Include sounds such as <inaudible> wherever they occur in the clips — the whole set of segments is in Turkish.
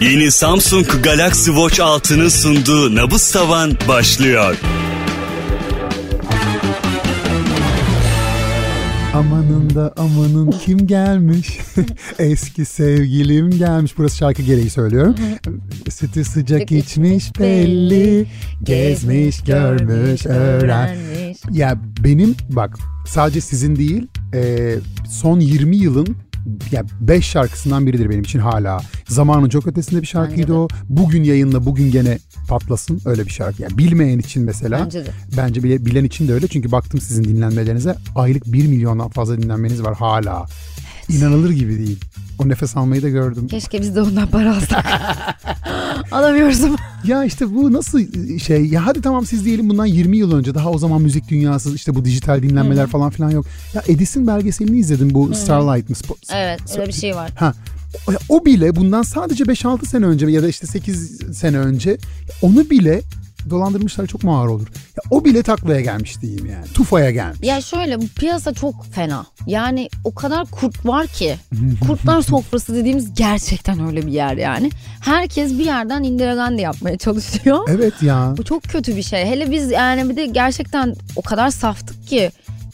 Yeni Samsung Galaxy Watch 6'nın sunduğu Nabız Tavan başlıyor. Amanın da amanın kim gelmiş? <laughs> Eski sevgilim gelmiş. Burası şarkı gereği söylüyorum. Sütü sıcak içmiş belli. Gezmiş, görmüş, öğren. Ya benim bak sadece sizin değil e, son 20 yılın ya 5 şarkısından biridir benim için hala. Zamanın çok ötesinde bir şarkıydı o. Bugün yayınla bugün gene patlasın öyle bir şarkı. Yani bilmeyen için mesela. Bence de. Bence bile, bilen için de öyle. Çünkü baktım sizin dinlenmelerinize aylık 1 milyondan fazla dinlenmeniz var hala. İnanılır gibi değil. O nefes almayı da gördüm. Keşke biz de ondan para alsak. <laughs> Alamıyoruz ama. Ya işte bu nasıl şey ya hadi tamam siz diyelim bundan 20 yıl önce daha o zaman müzik dünyası işte bu dijital dinlenmeler falan filan yok. Ya Edison belgeselini izledim bu Starlight mı? Spo- Evet öyle bir şey var. Ha. O bile bundan sadece 5-6 sene önce ya da işte 8 sene önce onu bile dolandırmışlar çok mu ağır olur. Ya o bile taklaya gelmiş diyeyim yani. Tufaya gelmiş. Ya şöyle bu piyasa çok fena. Yani o kadar kurt var ki. Kurtlar sofrası dediğimiz gerçekten öyle bir yer yani. Herkes bir yerden Indira Gandhi yapmaya çalışıyor. Evet ya. Bu çok kötü bir şey. Hele biz yani bir de gerçekten o kadar saftık ki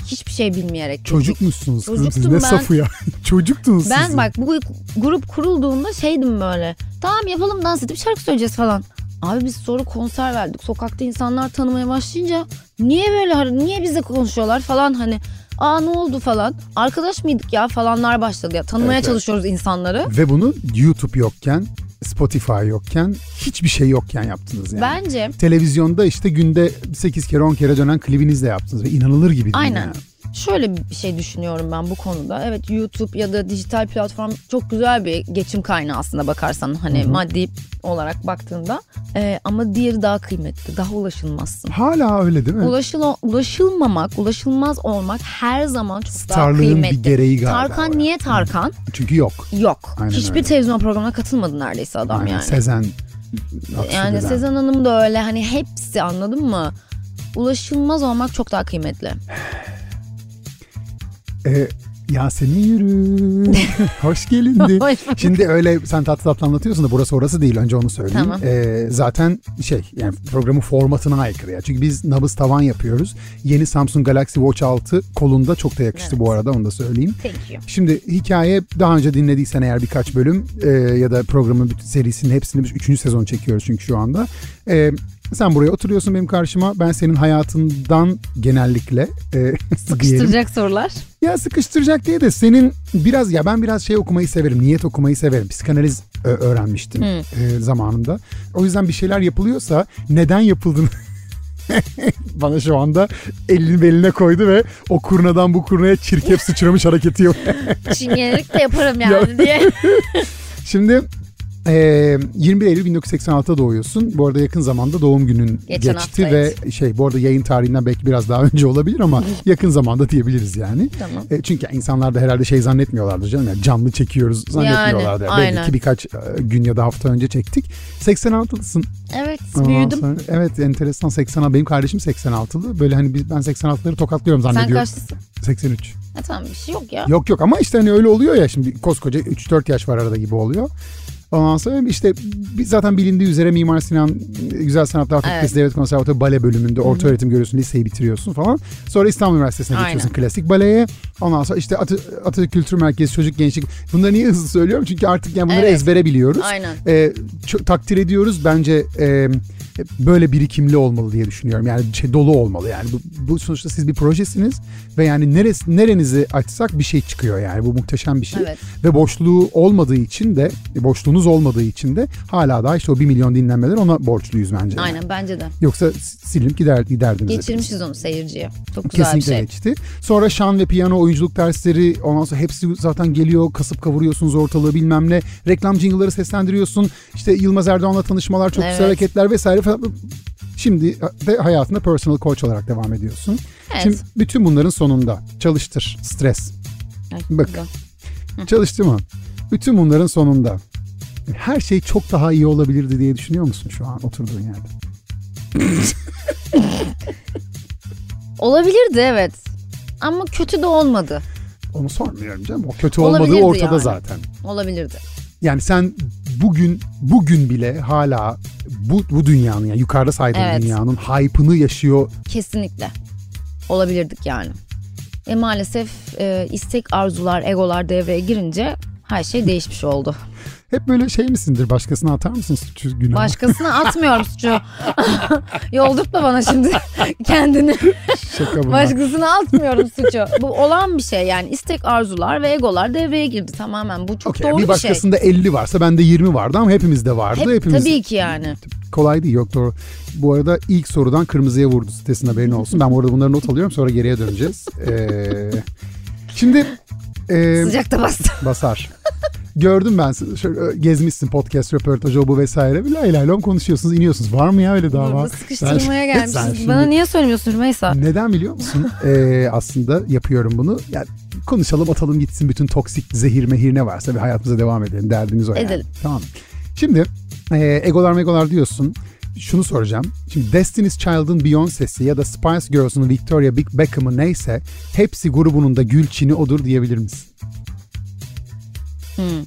hiçbir şey bilmeyerek. Çocukmuşsunuz kızım siz ne ben. safı ya. <laughs> Çocuktunuz Ben siz. bak bu grup kurulduğunda şeydim böyle. Tamam yapalım dans edip şarkı söyleyeceğiz falan. Abi biz sonra konser verdik. Sokakta insanlar tanımaya başlayınca niye böyle niye bize konuşuyorlar falan hani aa ne oldu falan. Arkadaş mıydık ya falanlar başladı ya. Tanımaya Evet, evet. çalışıyoruz insanları. Ve bunu YouTube yokken, Spotify yokken, hiçbir şey yokken yaptınız yani. Bence Televizyonda işte günde 8 kere 10 kere dönen klibinizle yaptınız ve inanılır gibi değil Aynen. yani. Şöyle bir şey düşünüyorum ben bu konuda. Evet YouTube ya da dijital platform çok güzel bir geçim kaynağı aslında bakarsan hani maddi olarak baktığında. Ee, ama diğeri daha kıymetli, daha ulaşılmazsın. Hala öyle değil mi? Ulaşıl ulaşılmamak, ulaşılmaz olmak her zaman çok daha Starlığın kıymetli. bir gereği galiba. Tarkan niye Tarkan? Çünkü yok. Yok. Aynen Hiçbir öyle. televizyon programına katılmadı neredeyse adam Aynen. yani. Sezen. yani Aksu Sezen Hanım da öyle hani hepsi anladın mı? Ulaşılmaz olmak çok daha kıymetli. <sighs> Ee, Yasemin Yürü. <laughs> Hoş bulduk. Şimdi öyle sen tatlı tatlı anlatıyorsun da burası orası değil önce onu söyleyeyim. Tamam. Ee, zaten şey yani programın formatına aykırı ya. Çünkü biz nabız tavan yapıyoruz. Yeni Samsung Galaxy Watch 6 kolunda çok da yakıştı Evet. bu arada onu da söyleyeyim. Şimdi hikaye daha önce dinlediysen eğer birkaç bölüm e, ya da programın bütün serisinin hepsini biz 3. sezon çekiyoruz çünkü şu anda. E, sen buraya oturuyorsun benim karşıma. Ben senin hayatından genellikle e. <laughs> Sıkıştıracak sorular. Ya sıkıştıracak diye de senin biraz ya ben biraz şey okumayı severim. Niyet okumayı severim. Psikanaliz ö- öğrenmiştim e, zamanında. O yüzden bir şeyler yapılıyorsa neden yapıldığını <laughs> bana şu anda elini beline koydu ve o kurnadan bu kurnaya çirkef sıçramış hareketi yok. <laughs> Çingenelik de yaparım yani diye. Şimdi e, 21 Eylül 1986'da doğuyorsun. Bu arada yakın zamanda doğum günün Geçen geçti ve şey bu arada yayın tarihinden belki biraz daha <laughs> önce olabilir ama yakın zamanda diyebiliriz yani. Tamam. E, çünkü insanlar da herhalde şey zannetmiyorlardır canım. Yani canlı çekiyoruz zannetmiyorlardı. Yani, Belki aynen. ki birkaç e, gün ya da hafta önce çektik. 86'lısın. Evet Ondan büyüdüm. sonra- evet enteresan 86. Benim kardeşim 86'lı. Böyle hani biz, ben 86'ları tokatlıyorum Sen zannediyorum. kaçlısın? 83. Ha, tamam bir şey yok ya. Yok yok ama işte hani öyle oluyor ya şimdi koskoca 3-4 yaş var arada gibi oluyor. Ondan sonra işte zaten bilindiği üzere Mimar Sinan e, Güzel Sanatlar Fakültesi Evet. Devlet Konservatuarı bale bölümünde orta öğretim görüyorsun, liseyi bitiriyorsun falan. Sonra İstanbul Üniversitesi'ne Aynen. geçiyorsun klasik baleye. Ondan sonra işte Atı, Atatürk Kültür Merkezi Çocuk Gençlik. Bunları niye hızlı söylüyorum? Çünkü artık yani bunları Evet. ezbere biliyoruz. Aynen. Ee, çok takdir ediyoruz. Bence e, böyle birikimli olmalı diye düşünüyorum. Yani şey dolu olmalı yani. Bu, bu sonuçta siz bir projesiniz ve yani neresi nerenizi açsak bir şey çıkıyor yani. Bu muhteşem bir şey. Evet. Ve boşluğu olmadığı için de boşluğunuz olmadığı için de hala daha işte o 1 milyon dinlenmeler ona borçluyuz bence. yani. Aynen bence de. Yoksa silinip gider, giderdiniz. Geçirmişiz onu seyirciye. Çok güzel bir Kesinlikle şey. geçti. Sonra şan ve piyano oyunculuk dersleri ondan sonra hepsi zaten geliyor. Kasıp kavuruyorsunuz ortalığı bilmem ne. Reklam jingle'ları seslendiriyorsun. İşte Yılmaz Erdoğan'la tanışmalar çok güzel Evet. hareketler vesaire falan. Şimdi de hayatında personal coach olarak devam ediyorsun. Evet. Şimdi bütün bunların sonunda çalıştır, stres. Ay, Bak. güzel. Çalıştı mı? Bütün bunların sonunda her şey çok daha iyi olabilirdi diye düşünüyor musun şu an oturduğun yerde? Olabilirdi evet. Ama kötü de olmadı. Onu sormuyorum canım. O kötü Olabilirdi olmadığı ortada yani. zaten. Olabilirdi. Yani sen bugün bugün bile hala bu, bu dünyanın yani yukarıda saydığım Evet. dünyanın hype'ını yaşıyor. Kesinlikle. Olabilirdik yani. E maalesef e, istek, arzular, egolar devreye girince her şey değişmiş oldu. Hep böyle şey misindir başkasına atar mısın suçu günahı? Başkasına atmıyorum suçu. <laughs> Yoldurtma bana şimdi <laughs> kendini. Şaka bunlar. Başkasına atmıyorum suçu. Bu olan bir şey yani istek, arzular ve egolar devreye girdi tamamen. Bu çok Okey, doğru bir bir, şey. başkasında 50 varsa bende 20 vardı ama hepimizde vardı. Hep, Hepimiz Tabii ki yani. kolay değil yok doğru. Bu arada ilk sorudan kırmızıya vurdu sitesinin haberin olsun. Ben bu arada bunları not alıyorum sonra geriye döneceğiz. Ee, şimdi e, Sıcakta bastı. basar. Gördüm ben. Şöyle gezmişsin podcast röportajı o bu vesaire. Bir lay lay lom konuşuyorsunuz iniyorsunuz. Var mı ya öyle dava? Burada sıkıştırmaya Ben- sen gelmişsin. şimdi- Bana niye söylemiyorsun Rümeysa? Neden biliyor musun? <laughs> Ee, aslında yapıyorum bunu. Yani konuşalım atalım gitsin bütün toksik zehir mehir ne varsa ve hayatımıza devam edelim. Derdimiz o yani. Edelim. Tamam. Şimdi e, egolar megolar diyorsun. Şunu soracağım. Şimdi Destiny's Child'ın Beyoncé'si ya da Spice Girls'ın Victoria Beckham'ı neyse hepsi grubunun da Gülçin'i odur diyebilir misin? Hmm.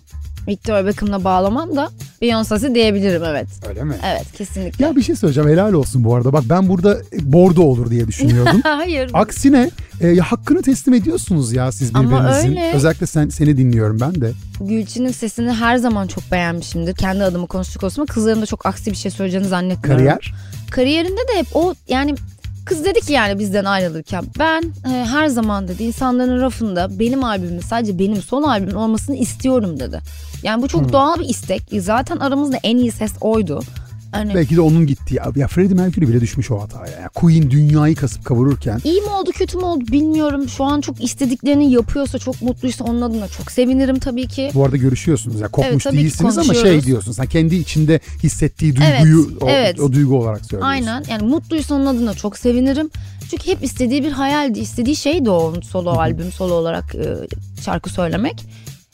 Victoria Beckham'la bağlamam da Beyoncé'si diyebilirim evet. Öyle mi? Evet kesinlikle. Ya bir şey söyleyeceğim helal olsun bu arada. Bak ben burada bordo olur diye düşünüyordum. <laughs> Hayır. Aksine e, ya hakkını teslim ediyorsunuz ya siz Ama birbirinizin. öyle. Özellikle sen seni dinliyorum ben de. Gülçin'in sesini her zaman çok beğenmişimdir. Kendi adımı konuştuk olsun ama kızların da çok aksi bir şey söyleyeceğini zannetmiyorum. Kariyer. Kariyerinde de hep o yani kız dedi ki yani bizden ayrılırken ben e, her zaman dedi insanların rafında benim albümüm sadece benim son albümüm olmasını istiyorum dedi. Yani bu çok Hmm. doğal bir istek. Zaten aramızda en iyi ses oydu. Hani Belki de onun gittiği. Ya Freddie Mercury bile düşmüş o hataya. Ya Queen dünyayı kasıp kavururken İyi mi oldu kötü mü oldu bilmiyorum. Şu an çok istediklerini yapıyorsa çok mutluysa onun adına çok sevinirim tabii ki. bu arada görüşüyorsunuz. Ya kopmuş Evet, değilsiniz ama şey konuşuyoruz. diyorsun. Sen kendi içinde hissettiği duyguyu Evet, o, evet. o duygu olarak söylüyorsun. Aynen yani mutluysa onun adına çok sevinirim. Çünkü hep istediği bir hayaldi. istediği şeydi o onun solo albüm solo olarak e, şarkı söylemek.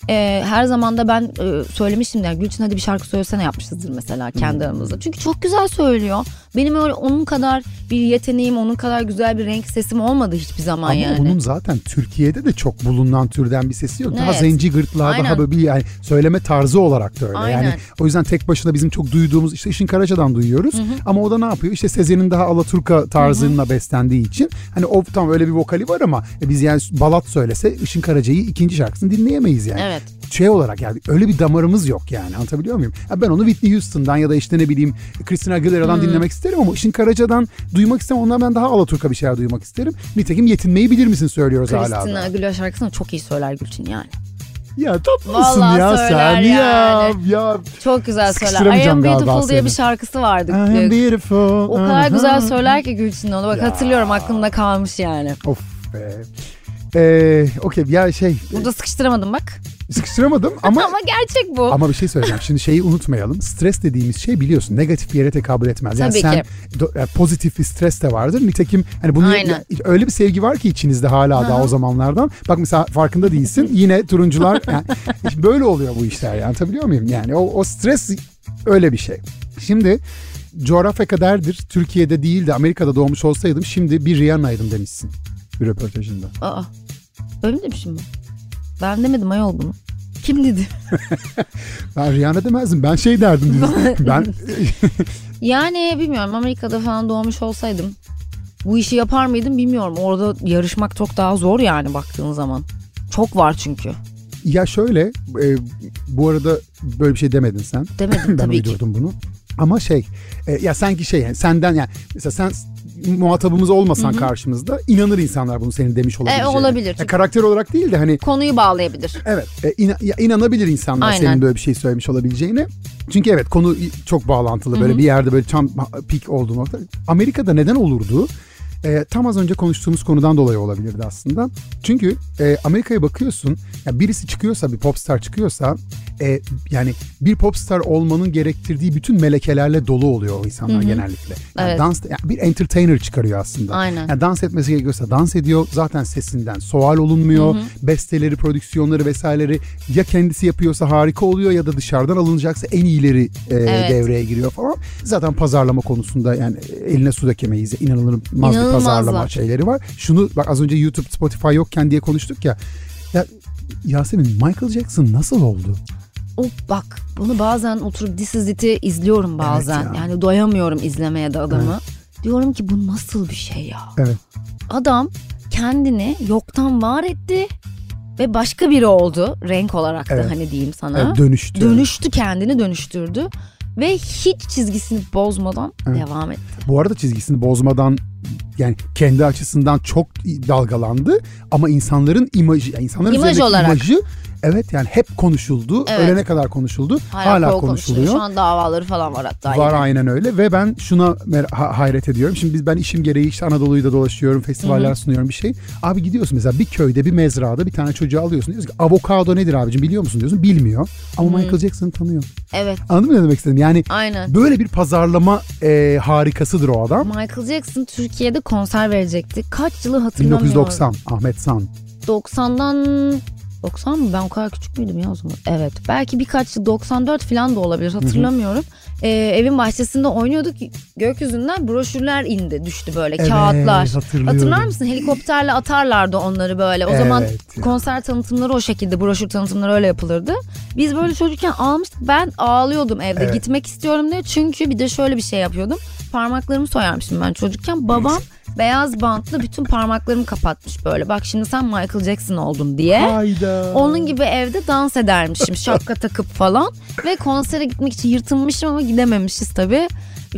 E, her zaman da ben e, söylemiştim yani Gülçin hadi bir şarkı söylesene yapmışızdır mesela kendi aramızda. Çünkü çok güzel söylüyor. Benim öyle onun kadar bir yeteneğim, onun kadar güzel bir renk sesim olmadı hiçbir zaman Ama yani. onun zaten Türkiye'de de çok bulunan türden bir sesi yok. Daha Evet. zenci gırtlağı, daha Aynen. böyle bir yani söyleme tarzı olarak da öyle. Yani Aynen. o yüzden tek başına bizim çok duyduğumuz işte Işın Karaca'dan duyuyoruz. Ama o da ne yapıyor? İşte Sezen'in daha Alaturka tarzına beslendiği için hani o tam öyle bir vokali var ama e, biz yani balat söylese Işın Karaca'yı ikinci şarkısını dinleyemeyiz yani. Evet. Şey olarak yani öyle bir damarımız yok yani anlatabiliyor muyum? Ya ben onu Whitney Houston'dan ya da işte ne bileyim Christina Aguilera'dan Hmm. dinlemek isterim ama Işın Karaca'dan duymak istemem. Ondan ben daha Alaturka bir şeyler duymak isterim. Nitekim yetinmeyi bilir misin söylüyoruz hala. Christina. Aguilera şarkısını çok iyi söyler Gülçin yani. Ya tatlısın Vallahi ya sen ya. yani. Ya Çok güzel söyler. I Am Beautiful diye bir şarkısı vardı. I am beautiful. O kadar Aha. güzel söyler ki Gülçin onu. Bak Ya. hatırlıyorum aklımda kalmış yani. Of be. Ee, Okey ya şey Burada sıkıştıramadım bak. Sıkıştıramadım ama Ama gerçek bu. Ama bir şey söyleyeceğim. Şimdi şeyi unutmayalım. Stres dediğimiz şey biliyorsun negatif bir yere tekabül etmez. Yani Tabii sen ki. do- yani pozitif bir stres de vardır. Nitekim hani bunu Aynen. öyle bir sevgi var ki içinizde hala daha o zamanlardan. Bak mesela farkında değilsin. <laughs> Yine turuncular yani böyle oluyor bu işler yani. Anlatabiliyor muyum? Yani o, o stres öyle bir şey. Şimdi coğrafya kaderdir. Türkiye'de değil de Amerika'da doğmuş olsaydım şimdi bir Rihanna'ydım demişsin bir röportajında. Aa, öyle mi demişim ben? Ben demedim ayol bunu. Kim dedi? <laughs> Ben Rihanna demezdim. Ben şey derdim. <laughs> ben <laughs> Yani bilmiyorum Amerika'da falan doğmuş olsaydım bu işi yapar mıydım bilmiyorum. Orada yarışmak çok daha zor yani baktığın zaman. Çok var çünkü. Ya şöyle, e, bu arada böyle bir şey demedin sen. Demedim ben tabii ki. uydurdum bunu. Ama şey, e, ya sanki şey yani senden yani mesela sen muhatabımız olmasan karşımızda inanır insanlar bunu senin demiş olabileceğine. E, olabilir. Ya karakter olarak değil de hani Konuyu bağlayabilir. evet e, ina- ya inanabilir insanlar Aynen. senin böyle bir şey söylemiş olabileceğine. Çünkü evet konu çok bağlantılı böyle bir yerde böyle tam pik olduğu nokta. Amerika'da neden olurdu? E, tam az önce konuştuğumuz konudan dolayı olabilirdi aslında. Çünkü e, Amerika'ya bakıyorsun, ya birisi çıkıyorsa, bir popstar çıkıyorsa, e, yani bir popstar olmanın gerektirdiği bütün melekelerle dolu oluyor o insanlar genellikle. Yani Evet. dans, yani bir entertainer çıkarıyor aslında. Aynen. Yani dans etmesi gerekiyorsa dans ediyor. Zaten sesinden sual olunmuyor. Besteleri, prodüksiyonları vesaireleri ya kendisi yapıyorsa harika oluyor ya da dışarıdan alınacaksa en iyileri e, Evet. devreye giriyor falan. Zaten pazarlama konusunda yani eline su dökemeyiz. İnanılmaz bir İnanılmazlar. pazarlama şeyleri var. Şunu bak az önce YouTube, Spotify yokken diye konuştuk ya. Ya Yasemin Michael Jackson nasıl oldu? O bak Bunu bazen oturup This Is It'i izliyorum bazen. ya. Yani doyamıyorum izlemeye de adamı. Diyorum ki bu nasıl bir şey ya? Evet. Adam kendini yoktan var etti ve başka biri oldu renk olarak da Evet. hani diyeyim sana. Evet, dönüştü. Dönüştü kendini dönüştürdü ve hiç çizgisini bozmadan Evet. devam etti. Bu arada çizgisini bozmadan yani kendi açısından çok dalgalandı ama insanların imajı, yani insanların İmaj olarak. imajı evet yani hep konuşuldu. Evet. Ölene kadar konuşuldu. Hala, Hala, konuşuluyor. Şu an davaları falan var hatta. Var yine. aynen öyle ve ben şuna ha- hayret ediyorum. Şimdi biz ben işim gereği işte Anadolu'yu da dolaşıyorum, festivaller sunuyorum bir şey. Abi gidiyorsun mesela bir köyde bir mezrada bir tane çocuğu alıyorsun. Diyorsun ki avokado nedir abicim biliyor musun diyorsun. Bilmiyor ama Michael Jackson'ı tanıyor. Evet Anladın mı ne demek istedim? Yani aynen. böyle bir pazarlama e, harikasıdır o adam. Michael Jackson Türkiye'de konser verecekti. Kaç yılı hatırlamıyorum. 1990 Ahmet San. 90'dan 90 mı? Ben o kadar küçük müydüm ya o zaman? Evet. Belki birkaç yıl 94 falan da olabilir hatırlamıyorum. Ee, evin bahçesinde oynuyorduk. Gökyüzünden broşürler indi düştü böyle Evet, kağıtlar. Hatırlar mısın? Helikopterle atarlardı onları böyle. O zaman Evet ya. konser tanıtımları o şekilde broşür tanıtımları öyle yapılırdı. Biz böyle çocukken almıştık. Ben ağlıyordum evde. Evet. Gitmek istiyorum diye. Çünkü bir de şöyle bir şey yapıyordum. Parmaklarımı soyarmışım ben çocukken. Babam beyaz bantlı bütün parmaklarımı kapatmış böyle. Bak şimdi sen Michael Jackson oldun diye. Hayda. Onun gibi evde dans edermişim şapka takıp falan. Ve konsere gitmek için yırtınmışım ama gidememişiz tabii.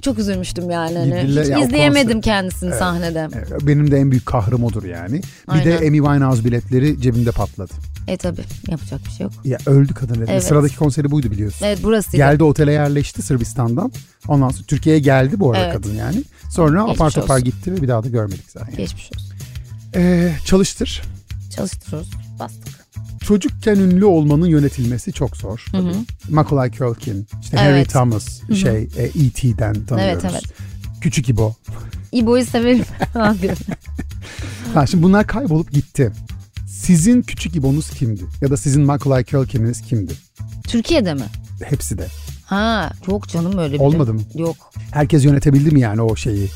Çok üzülmüştüm yani. Hani Hiç ya izleyemedim konser- kendisini Evet. sahnede. Benim de en büyük kahrım odur yani. Bir de Aynen. Amy Winehouse biletleri cebimde patladı. E tabii yapacak bir şey yok. Ya öldü kadın. Evet. Sıradaki konseri buydu biliyorsun. Evet burasıydı. Geldi otele yerleşti Sırbistan'dan. Ondan sonra Türkiye'ye geldi bu arada Evet. kadın yani. Sonra Geçmiş apar topar olsun. gitti ve bir daha da görmedik zaten. Geçmiş olsun. Ee, çalıştır. Çalıştırıyoruz. Bastık. Çocukken ünlü olmanın yönetilmesi çok zor. Hı hı. Macaulay Culkin, işte Evet. Harry Thomas, şey e, E.T.'den tanıyoruz. Evet, evet. Küçük İbo. İbo'yu severim. <laughs> Ha, şimdi bunlar kaybolup gitti. Sizin küçük İbo'nuz kimdi? Ya da sizin Macaulay Culkin'iniz kimdi? Türkiye'de mi? Hepsi de. Ha yok canım öyle bir Olmadı mı? Yok. Herkes yönetebildi mi yani o şeyi?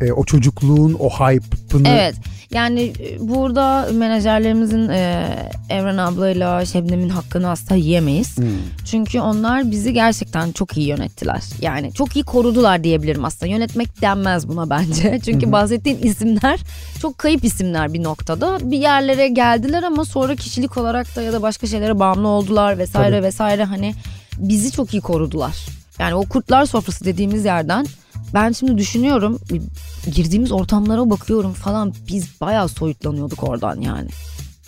E, o çocukluğun, o hype'ını. Evet yani e, burada menajerlerimizin e, Evren ablayla Şebnem'in hakkını asla yiyemeyiz. Hmm. Çünkü onlar bizi gerçekten çok iyi yönettiler. Yani çok iyi korudular diyebilirim aslında. Yönetmek denmez buna bence. <laughs> Çünkü bahsettiğin isimler çok kayıp isimler bir noktada. Bir yerlere geldiler ama sonra kişilik olarak da ya da başka şeylere bağımlı oldular vesaire Tabii. vesaire hani bizi çok iyi korudular. Yani o kurtlar sofrası dediğimiz yerden ben şimdi düşünüyorum girdiğimiz ortamlara bakıyorum falan biz bayağı soyutlanıyorduk oradan yani.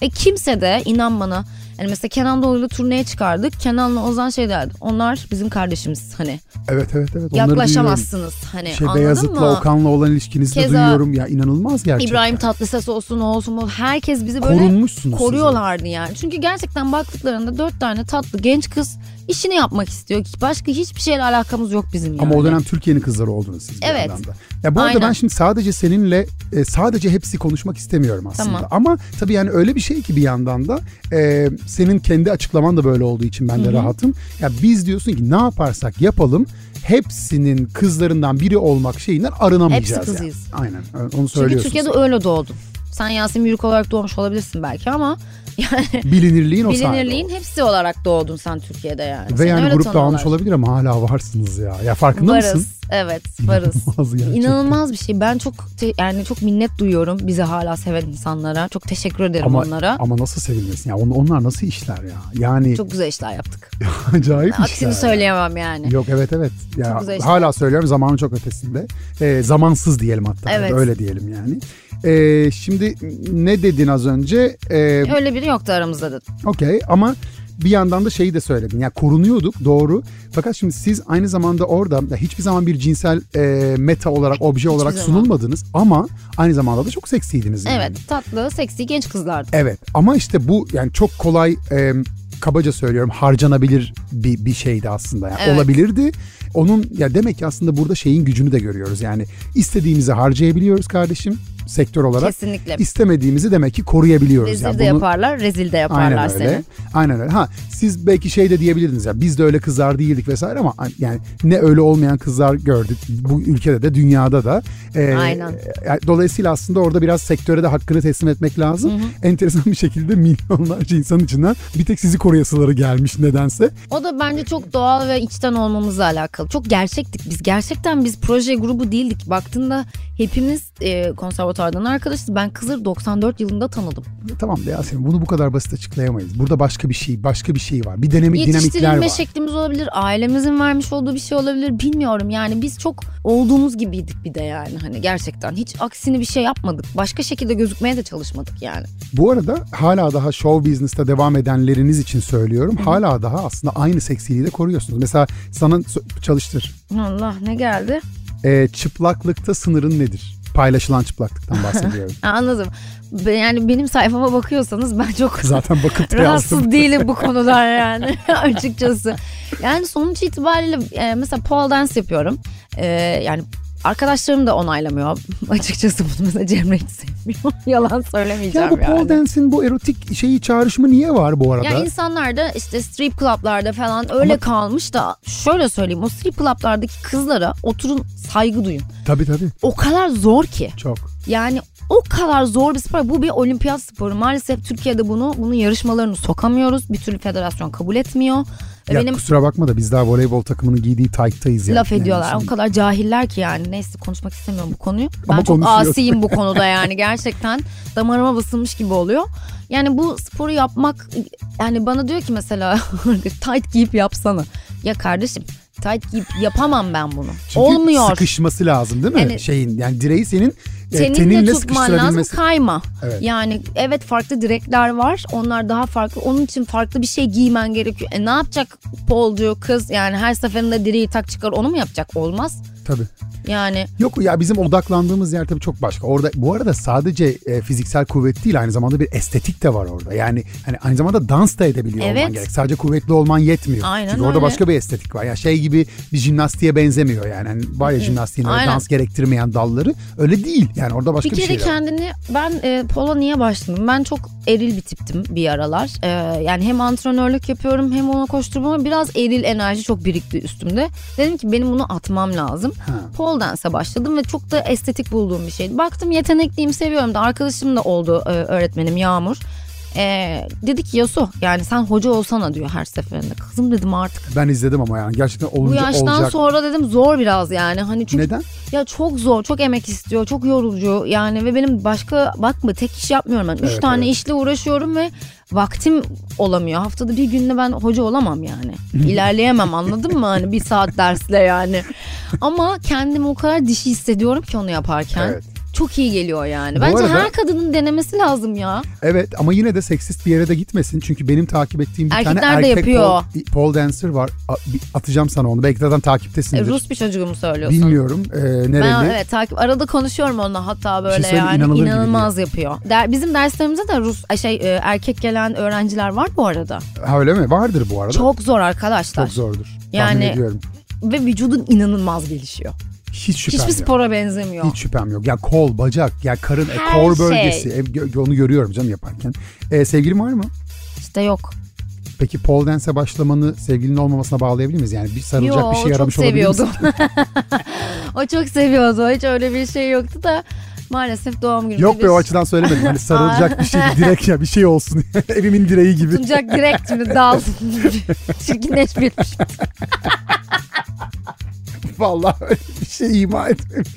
Ve kimse de inan bana yani mesela Kenan Doğulu'yla turneye çıkardık. Kenan'la Ozan şey derdi. Onlar bizim kardeşimiz hani. Evet evet evet. Onları yaklaşamazsınız hani. Şey, anladın Beyazıt'la mı? Okan'la olan ilişkinizi de Keza duyuyorum. Ya inanılmaz gerçekten. İbrahim Tatlıses olsun o olsun o herkes bizi böyle Korunmuşsunuz koruyorlardı yani. Çünkü gerçekten baktıklarında dört tane tatlı genç kız işini yapmak istiyor. Başka hiçbir şeyle alakamız yok bizim yani. Ama o dönem Türkiye'nin kızları oldunuz siz bir Evet. yandan da. Ya bu arada Aynen. ben şimdi sadece seninle e, sadece hepsi konuşmak istemiyorum aslında. Tamam. Ama tabii yani öyle bir şey ki bir yandan da e, senin kendi açıklaman da böyle olduğu için ben de rahatım. Ya biz diyorsun ki ne yaparsak yapalım hepsinin kızlarından biri olmak şeyinden arınamayacağız. Hepsi yani. kızıyız. Aynen onu Çünkü söylüyorsun. Türkiye'de öyle doğdun. Sen Yasemin Yürük olarak doğmuş olabilirsin belki ama <laughs> yani Bilinirliğin o bilinirliğin oldu. hepsi olarak doğdun sen Türkiye'de yani. Ve Seni yani grup dağılmış olabilir ama hala varsınız ya. Ya farkında Varız. mısın? Evet varız. İnanılmaz gerçekten. İnanılmaz bir şey. Ben çok yani çok minnet duyuyorum bizi hala seven insanlara. Çok teşekkür ederim Ama, onlara. ama nasıl sevilmesin ya? On- Onlar nasıl işler ya? Yani Çok güzel işler yaptık. <laughs> acayip işler. Aksini söyleyemem yani. Yok evet evet. Ya, Çok güzel işler. hala söylüyorum zamanın çok ötesinde. Ee, zamansız diyelim hatta. Evet. Öyle diyelim yani. Ee, şimdi ne dedin az önce? Ee, Öyle biri yoktu aramızda da. Okey ama bir yandan da şeyi de söyledin. Yani korunuyorduk doğru. Fakat şimdi siz aynı zamanda orada ya hiçbir zaman bir cinsel e, meta olarak, obje olarak zaman. sunulmadınız ama aynı zamanda da çok seksiydiniz. yani. Evet tatlı seksi genç kızlardı. Evet ama işte bu yani çok kolay e, kabaca söylüyorum harcanabilir bir, bir şeydi aslında. Yani Evet. Olabilirdi onun ya demek ki aslında burada şeyin gücünü de görüyoruz. Yani istediğimizi harcayabiliyoruz kardeşim sektör olarak. Kesinlikle. İstemediğimizi demek ki koruyabiliyoruz. Rezil Yani de bunu- yaparlar, rezil de yaparlar Aynen öyle. seni. Aynen öyle. Ha siz belki şey de diyebilirdiniz ya biz de öyle kızlar değildik vesaire ama yani ne öyle olmayan kızlar gördük bu ülkede de dünyada da. Ee, Aynen. yani Dolayısıyla aslında orada biraz sektöre de hakkını teslim etmek lazım. Enteresan bir şekilde milyonlarca insan içinden bir tek sizi koruyasıları gelmiş nedense. O da bence çok doğal ve içten olmamızla alakalı. Çok gerçektik biz. Gerçekten biz proje grubu değildik. Baktığında hepimiz e, konservatuardan arkadaşız. Ben Kızır 94 yılında tanıdım. Tamam da Yasemin bunu bu kadar basit açıklayamayız. Burada başka bir şey, başka bir şey var. Bir dinamik, dinamikler var. şeklimiz olabilir. Ailemizin vermiş olduğu bir şey olabilir. Bilmiyorum yani biz çok olduğumuz gibiydik bir de yani. Hani gerçekten hiç aksini bir şey yapmadık. Başka şekilde gözükmeye de çalışmadık yani. Bu arada hala daha show business'ta devam edenleriniz için söylüyorum. Hala daha aslında aynı seksiliği de koruyorsunuz. Mesela sana çalıştır. Allah ne geldi? Ee, çıplaklıkta sınırın nedir? Paylaşılan çıplaklıktan bahsediyorum. <laughs> Anladım. Yani benim sayfama bakıyorsanız ben çok <laughs> Zaten bakıp rahatsız değilim bu <laughs> konudan yani açıkçası. Yani sonuç itibariyle e, mesela pole dance yapıyorum. E, yani arkadaşlarım da onaylamıyor <laughs> açıkçası bunu mesela Cemre hiç sevmiyor. <laughs> Yalan söylemeyeceğim Ya bu yani. pole dance'in bu erotik şeyi çağrışımı niye var bu arada? Ya insanlar da işte strip club'larda falan öyle Ama- kalmış da şöyle söyleyeyim o strip club'lardaki kızlara oturun saygı duyun. Tabii tabii O kadar zor ki. çok. Yani o kadar zor bir spor. Bu bir olimpiyat sporu. Maalesef Türkiye'de bunu bunun yarışmalarını sokamıyoruz. Bir türlü federasyon kabul etmiyor. Ya benim kusura bakma da biz daha voleybol takımının giydiği tight'tayız yani. laf ediyorlar. Yani o kadar cahiller ki yani. Neyse konuşmak istemiyorum bu konuyu. Ben Ama çok konuşuyoruz. asiyim bu <laughs> konuda yani. Gerçekten damarıma basılmış gibi oluyor. Yani bu sporu yapmak yani bana diyor ki mesela <laughs> tight giyip yapsana. Ya kardeşim tight giyip yapamam ben bunu. Çünkü Olmuyor. sıkışması lazım değil mi? Yani- Şeyin yani direği senin Teninle teninle tutman lazım kayma. Evet. Yani evet farklı direkler var. Onlar daha farklı. Onun için farklı bir şey giymen gerekiyor. E ne yapacak polcu kız yani her seferinde direği tak çıkar onu mu yapacak? Olmaz. Tabii. Yani Yok ya bizim odaklandığımız yer tabii çok başka. Orada bu arada sadece e, fiziksel kuvvet değil aynı zamanda bir estetik de var orada. Yani hani aynı zamanda dans da edebiliyor Evet. olman gerek. Sadece kuvvetli olman yetmiyor. Aynen Çünkü orada öyle. başka bir estetik var. Ya şey gibi bir jimnastiğe benzemiyor yani. Hani var ya jimnastiğin dans gerektirmeyen dalları öyle değil. Yani orada başka bir bir, kere şey var. kendini ben e, pola niye başladım? Ben çok eril bir tiptim bir aralar. E, yani hem antrenörlük yapıyorum hem ona koşturma biraz eril enerji çok birikti üstümde. Dedim ki benim bunu atmam lazım. Ha. Pole dance'a başladım ve çok da estetik bulduğum bir şeydi. Baktım yetenekliyim seviyorum da arkadaşım da oldu e, öğretmenim Yağmur. E, dedi ki Yasu yani sen hoca olsana diyor her seferinde. Kızım dedim artık. Ben izledim ama yani gerçekten Bu olunca yaştan olacak. sonra dedim zor biraz yani. Hani çünkü Neden? ya çok zor, çok emek istiyor, çok yorucu yani ve benim başka bakma tek iş yapmıyorum ben. Üç Evet, tane evet. işle uğraşıyorum ve vaktim olamıyor. Haftada bir günde ben hoca olamam yani. <laughs> İlerleyemem anladın mı? Hani bir saat dersle yani. Ama kendimi o kadar dişi hissediyorum ki onu yaparken. Evet. Çok iyi geliyor yani. Bu Bence arada- her kadının denemesi lazım ya. Evet ama yine de seksist bir yere de gitmesin. Çünkü benim takip ettiğim bir Erkekler tane de erkek yapıyor. pole, pole dancer var. A- atacağım sana onu. Belki zaten E, takiptesindir. Rus bir çocuğu mu söylüyorsun? Bilmiyorum e, nereli. Ben evet takip arada konuşuyorum onunla hatta böyle söyleyeyim, yani inanılır inanılmaz yapıyor. Der, bizim derslerimize de Rus ay şey e, erkek gelen öğrenciler var bu arada. Ha öyle mi? Vardır bu arada. Çok zor arkadaşlar. Çok zordur. Yani-. Ve vücudun inanılmaz gelişiyor. Hiç şüphem Hiçbir yok. spora benzemiyor. Hiç şüphem yok. Ya kol, bacak, ya karın, e, Her kor şey. bölgesi. E, gö- onu görüyorum canım yaparken. E, sevgilin var mı? İşte yok. Peki pole dance'e başlamanı sevgilinin olmamasına bağlayabilir miyiz? Yani bir sarılacak Yo, bir şey o aramış olabilir misin? <laughs> o çok seviyordu. Hiç öyle bir şey yoktu da maalesef doğum günü. Yok be o açıdan söylemedim. Hani <laughs> sarılacak bir şey, direk ya bir şey olsun. <laughs> Evimin direği gibi. Tuncak direkt şimdi dal. Çirkinleşmiş. <laughs> Vallahi öyle bir şey ima etmemiş.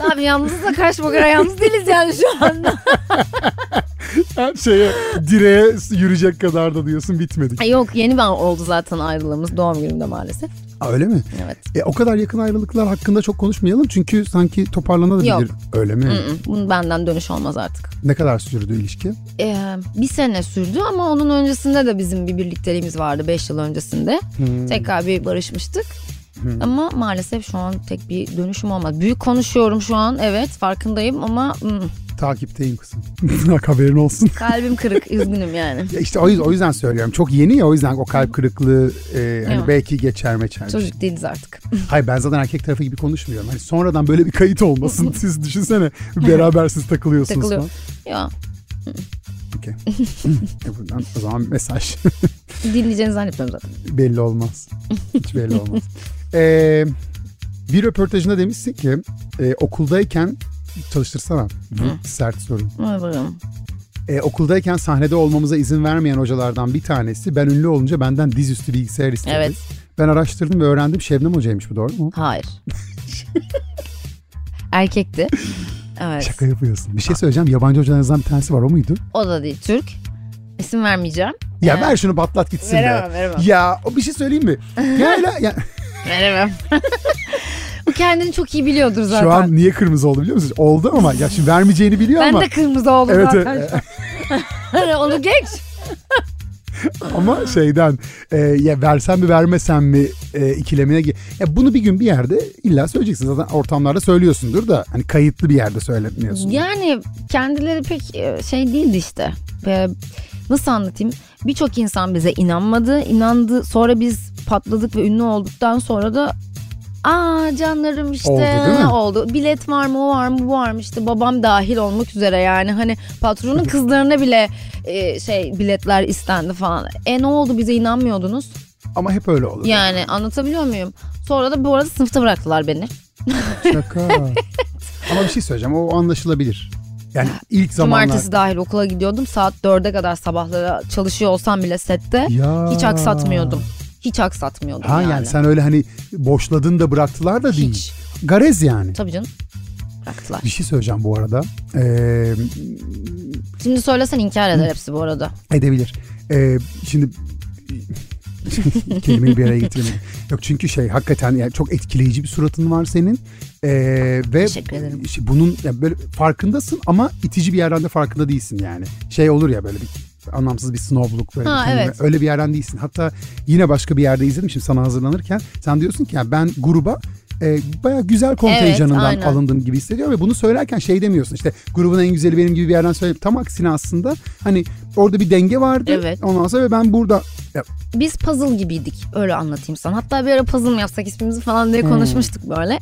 <laughs> Abi yalnızız da karşı bakara yalnız değiliz yani şu anda. <laughs> Her şeye direğe yürüyecek kadar da diyorsun bitmedi. Ay Yok yeni ben oldu zaten ayrılığımız doğum günümde maalesef. Aa, öyle mi? Evet. E, o kadar yakın ayrılıklar hakkında çok konuşmayalım. Çünkü sanki toparlanabilir. Yok. Öyle mi? Bunun benden dönüş olmaz artık. Ne kadar sürdü ilişki? Ee, bir sene sürdü ama onun öncesinde de bizim bir birlikteliğimiz vardı 5 yıl öncesinde. Hmm. Tekrar bir barışmıştık. Ama maalesef şu an tek bir dönüşüm olmadı. Büyük konuşuyorum şu an evet farkındayım ama mm, Takipteyim kızım. <laughs> Bak haberin olsun. Kalbim kırık üzgünüm yani. Ya işte o yüzden, o yüzden söylüyorum. Çok yeni ya o yüzden o kalp kırıklığı e, hani Evet. belki geçer meçer. Çocuk değiliz artık. <laughs> Hayır ben zaten erkek tarafı gibi konuşmuyorum. Hani sonradan böyle bir kayıt olmasın. <laughs> Siz düşünsene beraber siz takılıyorsunuz Takılıyor. falan. Ya Okey. E buradan o zaman mesaj dinleyeceğini zannetmiyorum zaten. belli olmaz. Hiç belli olmaz. Ee, bir röportajında demişsin ki e, okuldayken çalıştırsana. Bu sert soru. Hadi bakalım. E, okuldayken sahnede olmamıza izin vermeyen hocalardan bir tanesi ben ünlü olunca benden dizüstü bilgisayar istedi. Evet. Ben araştırdım ve öğrendim Şebnem hocaymış bu doğru mu? Hayır. <laughs> Erkekti. Evet. Şaka yapıyorsun. Bir şey söyleyeceğim. Yabancı hocalarınızdan bir tanesi var o muydu? O da değil. Türk. İsim vermeyeceğim. Ya Ee, ver şunu batlat gitsin veremem, be. veremem. Ya o bir şey söyleyeyim mi? <laughs> Ya, ya Veremem. <laughs> kendini çok iyi biliyordur zaten. şu an niye kırmızı oldu biliyor musun? Oldu ama ya şimdi vermeyeceğini biliyor ben ama de kırmızı oldum Evet, zaten. evet. <laughs> Onu geç. <laughs> ama şeyden e, ya versem mi vermesem mi e, ikilemine gi- ya bunu bir gün bir yerde illa söyleyeceksin zaten ortamlarda söylüyorsundur da hani kayıtlı bir yerde söyletmiyorsun. Yani kendileri pek e, şey değildi işte. Ve Nasıl anlatayım? Birçok insan bize inanmadı. inandı. Sonra biz patladık ve ünlü olduktan sonra da Aa canlarım işte Oldu, değil mi? oldu. Bilet var mı o var mı bu var mı işte babam dahil olmak üzere yani hani patronun kızlarına bile e, şey biletler istendi falan. E ne oldu bize inanmıyordunuz? Ama hep öyle olur. Yani anlatabiliyor muyum? Sonra da bu arada sınıfta bıraktılar beni. Şaka. <laughs> ama bir şey söyleyeceğim o anlaşılabilir. Yani ilk zamanlar. Cumartesi dahil okula gidiyordum. Saat 4'e kadar sabahlara çalışıyor olsam bile sette Ya. hiç aksatmıyordum. Hiç aksatmıyordum Ha yani. yani. sen öyle hani boşladın da bıraktılar da değil. Hiç. Garez yani. Tabii canım. Bıraktılar. Bir şey söyleyeceğim bu arada. Ee, Şimdi söylesen inkar eder hepsi bu arada. edebilir. Ee, şimdi <laughs> kelimeyi bir araya getiremedim. Yok çünkü şey hakikaten yani çok etkileyici bir suratın var senin. Ee, ve Teşekkür ederim. bunun yani böyle farkındasın ama itici bir yerden de farkında değilsin yani. Şey olur ya böyle bir anlamsız bir snobbluk böyle Ha, bir evet. öyle bir yerden değilsin. Hatta yine başka bir yerde izledim şimdi sana hazırlanırken sen diyorsun ki yani ben gruba e, bayağı güzel kontenjanından aynen. alındım gibi hissediyorum ve bunu söylerken şey demiyorsun işte grubun en güzeli benim gibi bir yerden söyleyip tam aksine aslında hani orada bir denge vardı Evet. ondan sonra ve ben burada ya, Biz puzzle gibiydik. Öyle anlatayım sana. Hatta bir ara puzzle mı yapsak ismimizi falan Hmm. diye konuşmuştuk böyle.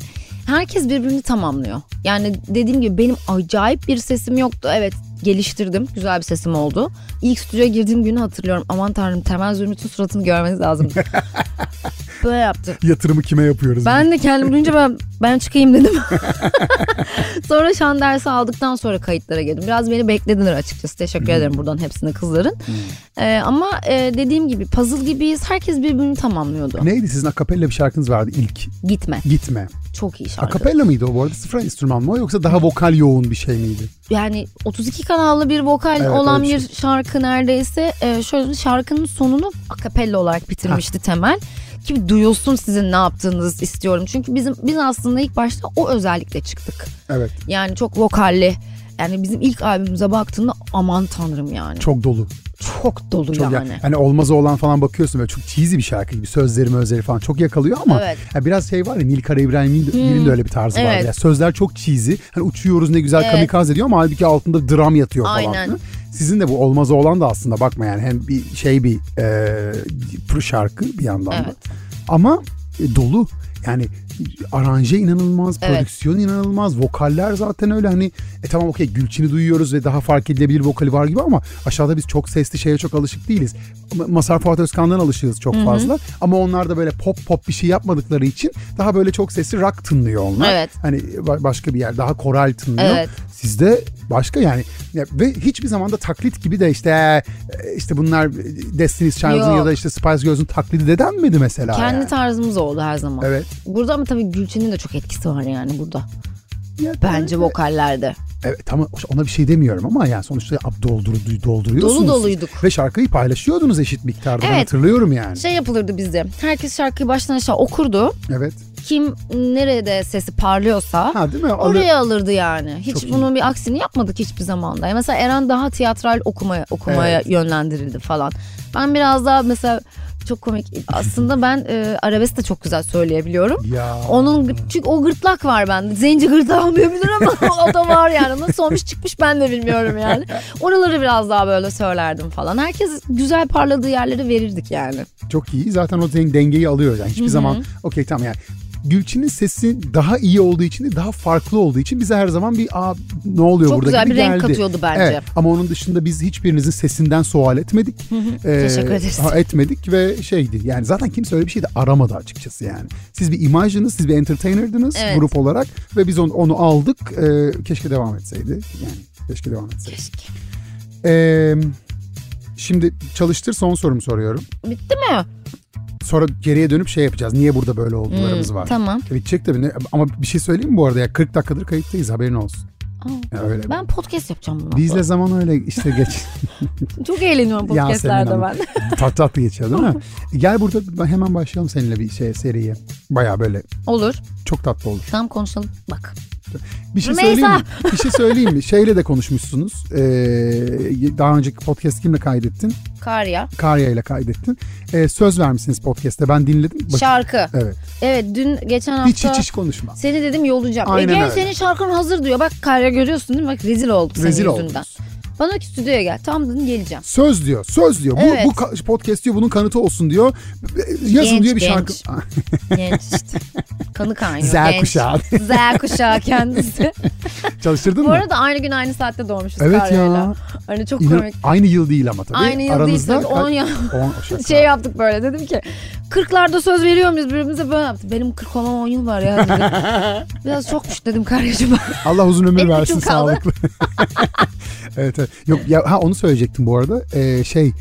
Herkes birbirini tamamlıyor. Yani dediğim gibi benim acayip bir sesim yoktu. Evet geliştirdim. Güzel bir sesim oldu. İlk stüdyoya girdiğim günü hatırlıyorum. Aman tanrım Temel Zümrüt'ün suratını görmeniz lazım. <laughs> Böyle yaptı. yatırımı kime yapıyoruz? Ben de kendim duyunca ben, ben çıkayım dedim. <laughs> sonra şan dersi aldıktan sonra kayıtlara girdim. Biraz beni beklediler açıkçası. Teşekkür ederim buradan hepsine kızların. Ee, ama e, dediğim gibi puzzle gibiyiz. Herkes birbirini tamamlıyordu. Neydi sizin akapella bir şarkınız vardı ilk Gitme. Gitme. Çok iyi şarkı. Akapella mıydı o bu arada sıfır enstrüman mı yoksa daha vokal yoğun bir şey miydi? Yani 32 kanallı bir vokal Evet, olan bir bir şarkı neredeyse. Ee, şöyle şarkının sonunu akapella olarak bitirmişti Temel. Ki duyulsun sizin ne yaptığınızı istiyorum. Çünkü bizim biz aslında ilk başta o özellikle çıktık. Evet Yani çok vokalli. Yani bizim ilk albümümüze baktığında aman tanrım yani. Çok, çok dolu. Çok yani. ya- hani olmaz olan falan bakıyorsun böyle çok cheesy bir şarkı gibi sözleri mözleri falan çok yakalıyor ama Evet. ya biraz şey var ya Nil Kara İbrahim'in de, de öyle bir tarzı var. Evet. Ya sözler çok cheesy. Hani uçuyoruz ne güzel Evet. kamikaze diyor ama halbuki altında dram yatıyor falan. Aynen. Sizin de bu olmaz olan da aslında bakma yani hem bir şey bir e, şarkı bir yandan da. Evet. Ama e, dolu. Yani aranje inanılmaz, Evet. prodüksiyon inanılmaz, vokaller zaten öyle hani e tamam okey Gülçin'i duyuyoruz ve daha fark edilebilir vokali var gibi ama aşağıda biz çok sesli şeye çok alışık değiliz. Ma- Masar Fuat Özkan'dan alışığız çok fazla ama onlar da böyle pop pop bir şey yapmadıkları için daha böyle çok sesli rock tınlıyor onlar. Evet. Hani ba- başka bir yer daha koral tınlıyor. Evet. Sizde başka yani Ya ve hiçbir zaman da taklit gibi de işte e, işte bunlar Destiny's Child'ın ya da işte Spice Girls'ün taklidi de denmedi mesela. Kendi yani. tarzımız oldu her zaman. Evet. Burada ama tabii Gülçin'in de çok etkisi var yani burada. Ya, Bence vokallerde. Evet tamam ona bir şey demiyorum ama yani sonuçta ab doldur, dolduruyorsunuz. Dolu doluyduk. Ve şarkıyı paylaşıyordunuz eşit miktarda ben Evet. hatırlıyorum yani. Şey yapılırdı bizde. Herkes şarkıyı baştan aşağı okurdu. Evet. Kim nerede sesi parlıyorsa Ha değil mi? Alı- oraya alırdı yani. Hiç Çok iyi. bunun bir aksini yapmadık hiçbir zamanda. Mesela Eren daha tiyatral okumaya okumaya Evet. yönlendirildi falan. Ben biraz daha mesela çok komik. Aslında ben e, arabesk de çok güzel söyleyebiliyorum. Ya. Onun çünkü o gırtlak var bende. Zenci gırtlağı olmayabilir ama <laughs> o da var yani. Nasıl olmuş çıkmış ben de bilmiyorum yani. Oraları biraz daha böyle söylerdim falan. Herkes güzel parladığı yerleri verirdik yani. Çok iyi. Zaten o den- dengeyi alıyor yani. Hiçbir zaman okey tamam yani. Gülçin'in sesi daha iyi olduğu için de daha farklı olduğu için bize her zaman bir aa ne oluyor Çok burada güzel gibi bir renk katıyordu bence. Evet, ama onun dışında biz hiçbirinizin sesinden sual etmedik. Ee, Teşekkür ederiz. etmedik ve şeydi yani zaten kimse öyle bir şey de aramadı açıkçası yani. Siz bir imajdınız, siz bir entertainer'dınız Evet. grup olarak ve biz onu, onu aldık. Ee, keşke devam etseydi. Yani keşke devam etseydi. Keşke. Ee, şimdi çalıştır son sorumu soruyorum. Bitti mi? Sonra geriye dönüp şey yapacağız. Niye burada böyle oldularımız Hmm, var. Tamam. Bitecek tabii. Ama bir şey söyleyeyim mi bu arada ya 40 dakikadır kayıttayız haberin olsun. Aa, öyle. ben podcast yapacağım bunu. Bizle zaman öyle işte geç. <laughs> Çok eğleniyorum podcastlerde ben. <laughs> Tat tatlı geçiyor değil mi? <laughs> Gel burada hemen başlayalım seninle bir şey seriye. Baya böyle Olur. çok tatlı olur. Tamam konuşalım. Bak. Bir şey Rümeysa. söyleyeyim mi? Bir şey söyleyeyim mi? Şeyle de konuşmuşsunuz. Ee, daha önceki podcast kimle kaydettin? Karya. Karya ile kaydettin. Ee, söz vermişsiniz podcast'te. Ben dinledim. Bak- Şarkı. evet. Evet dün geçen hafta. Hiç hiç hiç konuşma. Seni dedim yollayacağım. Aynen Ege öyle. senin şarkın hazır diyor. Bak Karya görüyorsun değil mi? Bak rezil olduk senin Rezil yüzünden. oldunuz. Bana ki stüdyoya gel. Tamam dedim geleceğim. Söz diyor. Söz diyor. Bu, Evet. bu ka- podcast diyor bunun kanıtı olsun diyor. Yazın Genç, diyor bir genç. şarkı. <laughs> <laughs> Genç işte. Kanı kaynıyor. Z genç. kuşağı. Z kuşağı kendisi. <laughs> Çalıştırdın Bu mı? arada aynı gün aynı saatte doğmuşuz Evet Karya'yla. ya. Hani çok komik. aynı yıl değil ama tabii. Aynı yıl Aranızda değil tabii. 10 yıl. Şey yaptık böyle dedim ki 40'larda söz veriyor muyuz birbirimize böyle yaptık. Benim 40 olmama 10 yıl var ya dedim. <laughs> Biraz çokmuş dedim Karya'cığım. <laughs> Allah uzun ömür versin sağlıklı. <laughs> evet, evet. Yok ya ha onu söyleyecektim bu arada. Ee, şey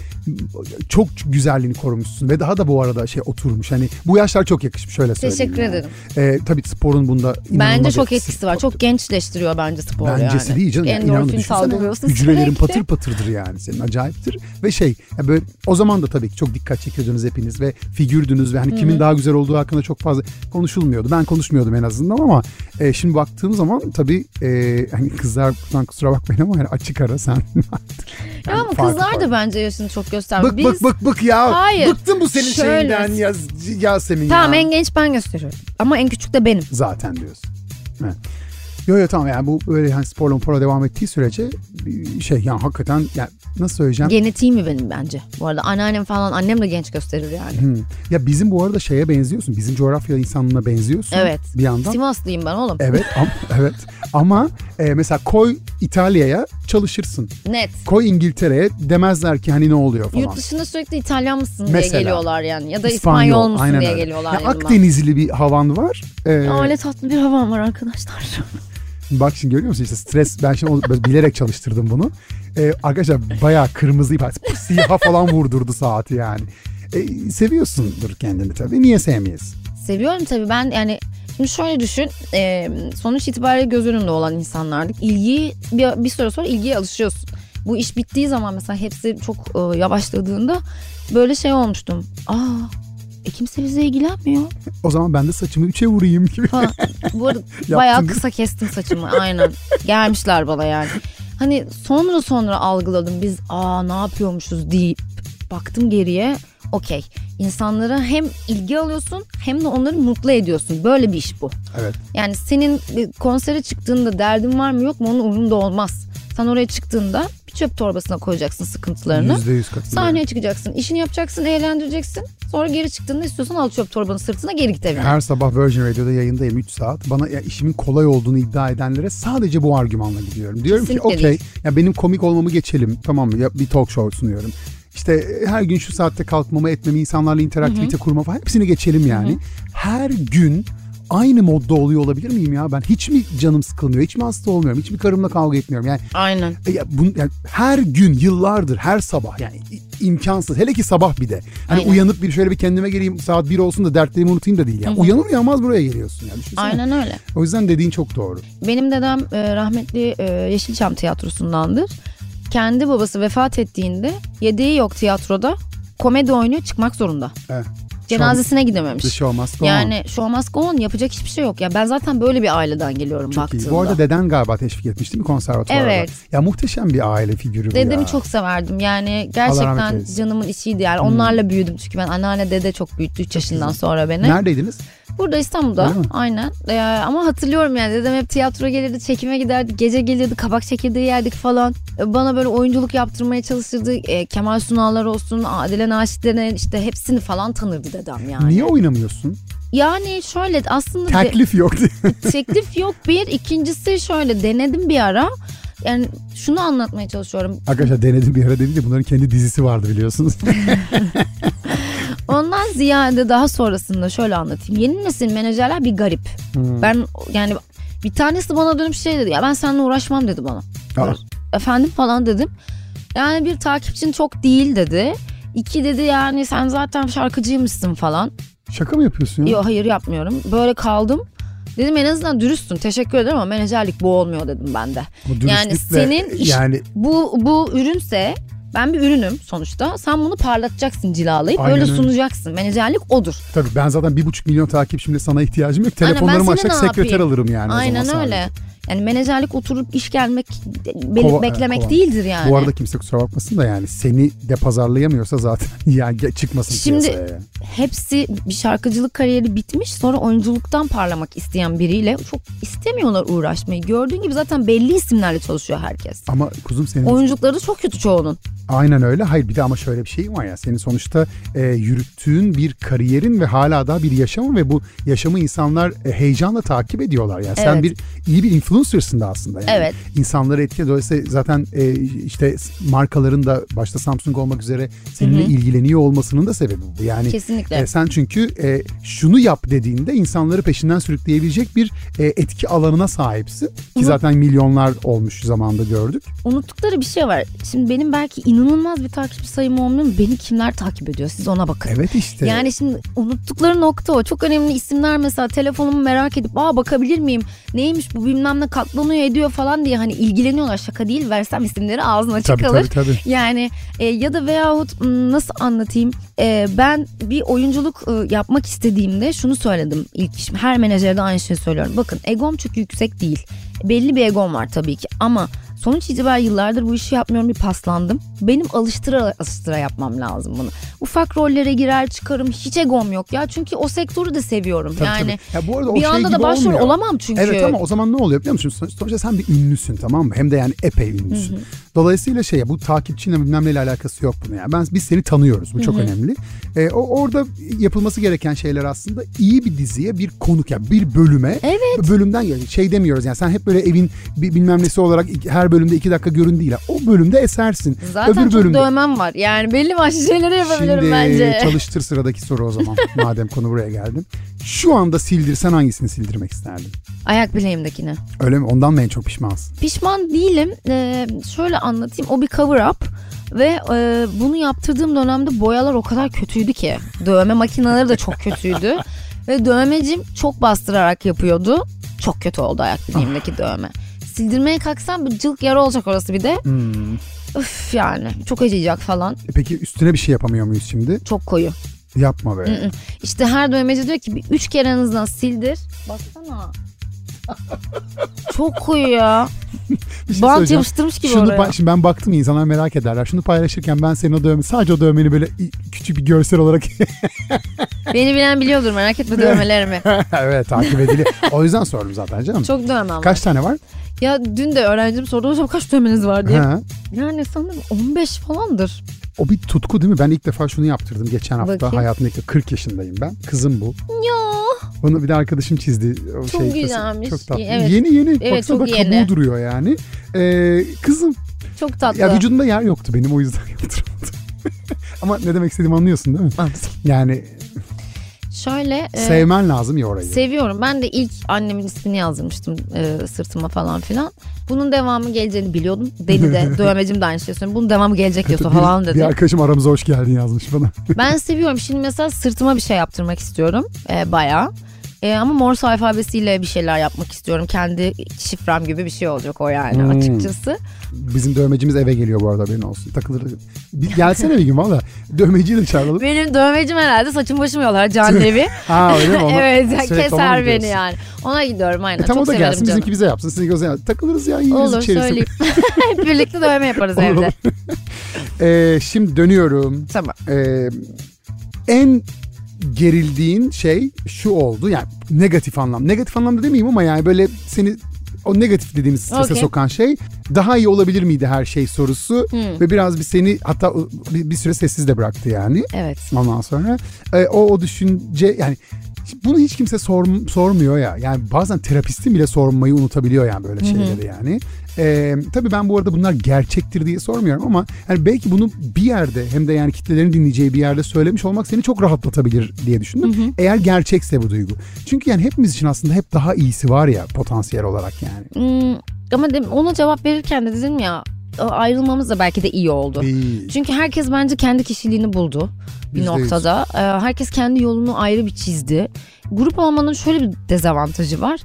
çok güzelliğini korumuşsun ve daha da bu arada şey oturmuş. Hani bu yaşlar çok yakışmış şöyle söyleyeyim. Teşekkür yani. ederim. Ee, tabii sporun bunda inanılmaz Bence çok etkisi var. Çok gençleştiriyor bence spor yani. Bencesi değil canım. Endorfin salgılıyorsun Hücrelerin patır patırdır yani senin acayiptir. Ve şey ya böyle o zaman da tabii ki çok dikkat çekiyordunuz hepiniz ve figürdünüz ve hani kimin daha güzel olduğu hakkında çok fazla konuşulmuyordu. Ben konuşmuyordum en azından ama e, şimdi baktığım zaman tabii e, hani kızlardan kusura bakmayın ama yani açık ara sen. <laughs> Ya ama Farkı kızlar farklı. da bence yaşını çok göstermiyor. Bık Biz... bık bık bık ya. Hayır. Bıktım bu senin Şöyle. şeyinden ya, Yasemin Tamam ya. en genç ben gösteriyorum. Ama en küçük de benim. Zaten diyorsun. Evet. Yo yo tamam yani bu böyle hani sporla spora devam ettiği sürece şey yani hakikaten yani nasıl söyleyeceğim? Genetiğim mi benim bence. Bu arada anneannem falan annem de genç gösterir yani. Hmm. Ya bizim bu arada şeye benziyorsun. Bizim coğrafya insanlığına benziyorsun. Evet. Bir yandan. Sivaslıyım ben oğlum. Evet, am- <laughs> evet. Ama e, mesela koy İtalya'ya çalışırsın. Net. Koy İngiltere'ye demezler ki hani ne oluyor falan. Yurt dışında sürekli İtalyan mısın Mesela. diye geliyorlar yani. Ya da İspanyol, musun aynen diye öyle. geliyorlar Ya yanıma. Akdenizli bir havan var. Ee, Öyle tatlı bir havam var arkadaşlar. <laughs> Bak şimdi görüyor musun işte stres ben şimdi bilerek çalıştırdım bunu. Ee, arkadaşlar bayağı kırmızı ipar siyaha falan vurdurdu saati yani. Ee, seviyorsundur kendini tabii. Niye sevmeyiz? Seviyorum tabii ben yani şimdi şöyle düşün e, sonuç itibariyle göz önünde olan insanlardık. İlgiyi bir, bir süre sonra ilgiye alışıyorsun. Bu iş bittiği zaman mesela hepsi çok e, yavaşladığında böyle şey olmuştum. Aa e kimse bize ilgilenmiyor O zaman ben de saçımı üçe vurayım gibi. falan. <laughs> Bu arada bayağı kısa kestim saçımı aynen. Gelmişler bana yani. Hani sonra sonra algıladım biz aa ne yapıyormuşuz deyip baktım geriye okey. İnsanlara hem ilgi alıyorsun hem de onları mutlu ediyorsun. Böyle bir iş bu. Evet. Yani senin konsere çıktığında derdin var mı yok mu onun umurunda olmaz. Sen oraya çıktığında bir çöp torbasına koyacaksın sıkıntılarını. Yüzde yüz katılıyorum. Sahneye çıkacaksın, işini yapacaksın, eğlendireceksin. Sonra geri çıktığında istiyorsan al çöp torbanı sırtına geri git evine. Her sabah Virgin Radio'da yayındayım 3 saat. Bana ya işimin kolay olduğunu iddia edenlere sadece bu argümanla gidiyorum. Diyorum Kesinlikle ki okey ya benim komik olmamı geçelim tamam mı? Ya bir talk show sunuyorum. İşte e, her gün şu saatte kalkmamı etmemi, insanlarla interaktivite kurma falan hepsini geçelim yani. Her gün aynı modda oluyor olabilir miyim ya? Ben hiç mi canım sıkılmıyor? Hiç mi hasta olmuyorum? Hiç mi karımla kavga etmiyorum? Yani Aynen. e Ya bun, yani her gün yıllardır her sabah yani imkansız hele ki sabah bir de. Hani Aynen. uyanıp bir şöyle bir kendime geleyim saat bir olsun da dertlerimi unutayım da değil. Yani. Uyanır uyanmaz buraya geliyorsun yani düşünsene. Aynen öyle. O yüzden dediğin çok doğru. Benim dedem e, rahmetli e, Yeşilçam tiyatrosundandır. Kendi babası vefat ettiğinde yedeği yok tiyatroda. Komedi oynuyor çıkmak zorunda. Evet. Cenazesine gidememiş. The show must go on. Yani show must go on yapacak hiçbir şey yok. Ya ben zaten böyle bir aileden geliyorum Çok baktığımda. iyi. Bu arada deden galiba teşvik etmiş değil mi konservatuvarda? Evet. Ya muhteşem bir aile figürü bu Dedemi ya. çok severdim. Yani gerçekten canımın içiydi yani. Onlarla büyüdüm çünkü ben anneanne dede çok büyüttü 3 yaşından sonra beni. Neredeydiniz? Burada İstanbul'da aynen. Ee, ama hatırlıyorum yani dedem hep tiyatro gelirdi, çekime giderdi, gece gelirdi, kabak çekirdeği yerdik falan. Ee, Bana böyle oyunculuk yaptırmaya çalışırdı. Ee, Kemal Sunallar olsun, Adile Naşitler'e işte hepsini falan tanırdı dedem yani. Niye oynamıyorsun? Yani şöyle aslında Teklif yok <laughs> teklif yok bir. ikincisi şöyle denedim bir ara. Yani şunu anlatmaya çalışıyorum. Arkadaşlar denedim bir ara dedi de bunların kendi dizisi vardı biliyorsunuz. <laughs> Ondan ziyade daha sonrasında şöyle anlatayım. Yeni nesil menajerler bir garip. Hmm. Ben yani bir tanesi bana dönüp şey dedi ya ben seninle uğraşmam dedi bana. Aa, Efendim falan dedim. Yani bir takipçin çok değil dedi. İki dedi yani sen zaten şarkıcıymışsın falan. şaka mı yapıyorsun ya? Yok hayır yapmıyorum. Böyle kaldım. Dedim en azından dürüstsün teşekkür ederim ama menajerlik bu olmuyor dedim ben de. Bu Yani senin iş- yani Bu, bu ürünse ben bir ürünüm sonuçta. Sen bunu parlatacaksın cilalayıp Aynen öyle öyle. sunacaksın. Menajerlik odur. tabii ben zaten bir buçuk milyon takipçimle sana ihtiyacım yok. Telefonlarımı seni açacak ne sekreter yapayım? alırım yani. o Aynen zaman öyle. sadece. Yani menajerlik oturup iş gelmek, be- Kova- beklemek kova. değildir yani. Bu arada kimse kusura bakmasın da yani seni de pazarlayamıyorsa zaten <laughs> yani çıkmasın Şimdi- piyasaya. hepsi bir şarkıcılık kariyeri bitmiş sonra oyunculuktan parlamak isteyen biriyle çok istemiyorlar uğraşmayı. Gördüğün gibi zaten belli isimlerle çalışıyor herkes. Ama kuzum senin Oyunculukları da çok kötü çoğunun. aynen öyle. Hayır bir de ama şöyle bir şey var ya. Senin sonuçta e, yürüttüğün bir kariyerin ve hala daha bir yaşamın ve bu yaşamı insanlar e, heyecanla takip ediyorlar. Yani sen Evet. bir iyi bir influencer'sın da aslında. Yani. Evet. İnsanları etki dolayısıyla zaten e, işte markaların da başta Samsung olmak üzere seninle ilgileniyor olmasının da sebebi bu. Yani Kesinlikle. e, sen çünkü e, şunu yap dediğinde insanları peşinden sürükleyebilecek bir e, etki alanına sahipsin. Ki zaten milyonlar olmuş zamanda gördük. Unuttukları bir şey var. Şimdi benim belki inanılmaz bir takipçi sayım olmuyor mu? Beni kimler takip ediyor? Siz ona bakın. Evet işte. Yani şimdi unuttukları nokta o. Çok önemli isimler mesela telefonumu merak edip aa bakabilir miyim? Neymiş bu bilmem ne katlanıyor ediyor falan diye hani ilgileniyorlar. Şaka değil versem isimleri ağzına açık Tabii, kalır. tabii, tabii. Yani e, ya da veyahut nasıl anlatayım? E, ben bir oyunculuk e, yapmak istediğimde şunu söyledim ilk işim. Her menajerde aynı şeyi söylüyorum. Bakın egom çok yüksek değil. Belli bir egom var tabii ki ama sonuç itibariyle yıllardır bu işi yapmıyorum bir paslandım. Benim alıştıra alıştıra yapmam lazım bunu. Ufak rollere girer çıkarım hiç egom yok ya. Çünkü o sektörü de seviyorum. Tabii, yani tabii. Ya bu arada o bir şey anda da başrol olmuyor. olamam çünkü. Evet ama o zaman ne oluyor biliyor musun? Son- Sonuçta sen bir ünlüsün tamam mı? Hem de yani epey ünlüsün. Dolayısıyla şey bu takipçinle bilmem neyle alakası yok bunun yani. Ben, biz seni tanıyoruz bu çok önemli. Ee, o, orada yapılması gereken şeyler aslında iyi bir diziye bir konuk yani bir bölüme Evet. bölümden geliyor. Şey demiyoruz yani sen hep böyle evin bir bilmem nesi olarak her bölümde iki dakika görün değil. O bölümde esersin. Zaten Öbür çok bölümde. dövmem var. Yani belli başlı şeyleri yapabilirim Şimdi bence. çalıştır sıradaki soru o zaman <laughs> madem konu buraya geldim. Şu anda sildirsen hangisini sildirmek isterdin? Ayak bileğimdekini. Öyle mi? Ondan mı en çok pişmansın? Pişman değilim. Ee, şöyle anlatayım. O bir cover up. Ve e, bunu yaptırdığım dönemde boyalar o kadar kötüydü ki. Dövme makineleri de çok kötüydü. <laughs> Ve dövmecim çok bastırarak yapıyordu. Çok kötü oldu ayak bileğimdeki dövme. Sildirmeye kalksam bir cılk yara olacak orası bir de. Hmm. Üf yani çok acıyacak falan. E Peki üstüne bir şey yapamıyor muyuz şimdi? Çok koyu. Yapma be. Mm-mm. İşte her dövmeci diyor ki bir üç kere en azından sildir. Baksana. Çok koyu ya. <laughs> Şey Bant yapıştırmış gibi Şunu oraya. ba- şimdi ben baktım insanlar merak ederler. Şunu paylaşırken ben senin o dövme sadece o dövmeni böyle küçük bir görsel olarak <laughs> Beni bilen biliyordur merak etme dövmelerimi. <laughs> evet takip ediliyor. O yüzden sordum zaten canım. Çok dövmem var. Kaç tane var? Ya dün de öğrencim sordu hocam kaç dövmeniz var diye. Ha. Yani sanırım 15 falandır. O bir tutku değil mi? Ben ilk defa şunu yaptırdım geçen hafta. Bakayım. Hayatımda ilk 40 yaşındayım ben. Kızım bu. Ya Bunu bir de arkadaşım çizdi. O Çok şey, güzelmiş. Çok tatlı. Evet. Yeni yeni. Evet, Baksana çok yeni. kabuğu duruyor yani. Ee, kızım. çok tatlı. Ya vücudunda yer yoktu benim o yüzden <laughs> yaptırmadım. Ama ne demek istediğimi anlıyorsun değil mi? Yani Şöyle e, sevmen lazım ya orayı. seviyorum. Ben de ilk annemin ismini yazdırmıştım e, sırtıma falan filan. Bunun devamı geleceğini biliyordum. Deli de <laughs> dövmecim de aynı şeyi söylüyor. Bunun devamı gelecek diyorsa bir, falan bir dedi. arkadaşım aramıza hoş geldin yazmış bana. Ben seviyorum. Şimdi mesela sırtıma bir şey yaptırmak istiyorum. E, bayağı. E, ama Morse alfabesiyle bir şeyler yapmak istiyorum. Kendi şifrem gibi bir şey olacak o yani Hmm. açıkçası. Bizim dövmecimiz eve geliyor bu arada haberin olsun. Takılır. Bir, gelsene bir gün valla. Dövmeciyi de çağıralım. Benim dövmecim herhalde saçım başım yolar Can <laughs> Evi. Ha öyle mi? Ona- <laughs> evet mı keser beni yani. Ona gidiyorum aynen. E, tam Çok o da gelsin canım. bizimki bize yapsın. Sizinki o zaman takılırız ya yiyiriz Olur söyleyeyim. <laughs> Hep birlikte dövme yaparız Olur, evde. Ee, şimdi dönüyorum. Tamam. Ee, en gerildiğin şey şu oldu. Yani negatif anlam. Negatif anlamda demeyeyim ama yani böyle seni o negatif dediğimiz strese Okey. sokan şey daha iyi olabilir miydi her şey sorusu Hmm. ve biraz bir seni hatta bir, bir süre sessiz de bıraktı yani Evet. ondan sonra e, o o düşünce yani bunu hiç kimse sor, sormuyor ya yani bazen terapistin bile sormayı unutabiliyor yani böyle şeyleri yani. E, tabii ben bu arada bunlar gerçektir diye sormuyorum ama yani belki bunu bir yerde hem de yani kitlelerin dinleyeceği bir yerde söylemiş olmak seni çok rahatlatabilir diye düşündüm. Eğer gerçekse bu duygu. Çünkü yani hepimiz için aslında hep daha iyisi var ya potansiyel olarak yani. Hmm, ama de, ona cevap verirken de dedim ya ayrılmamız da belki de iyi oldu. İyi. Çünkü herkes bence kendi kişiliğini buldu bir Yüzde yüz. noktada. Herkes kendi yolunu ayrı bir çizdi. Grup olmanın şöyle bir dezavantajı var.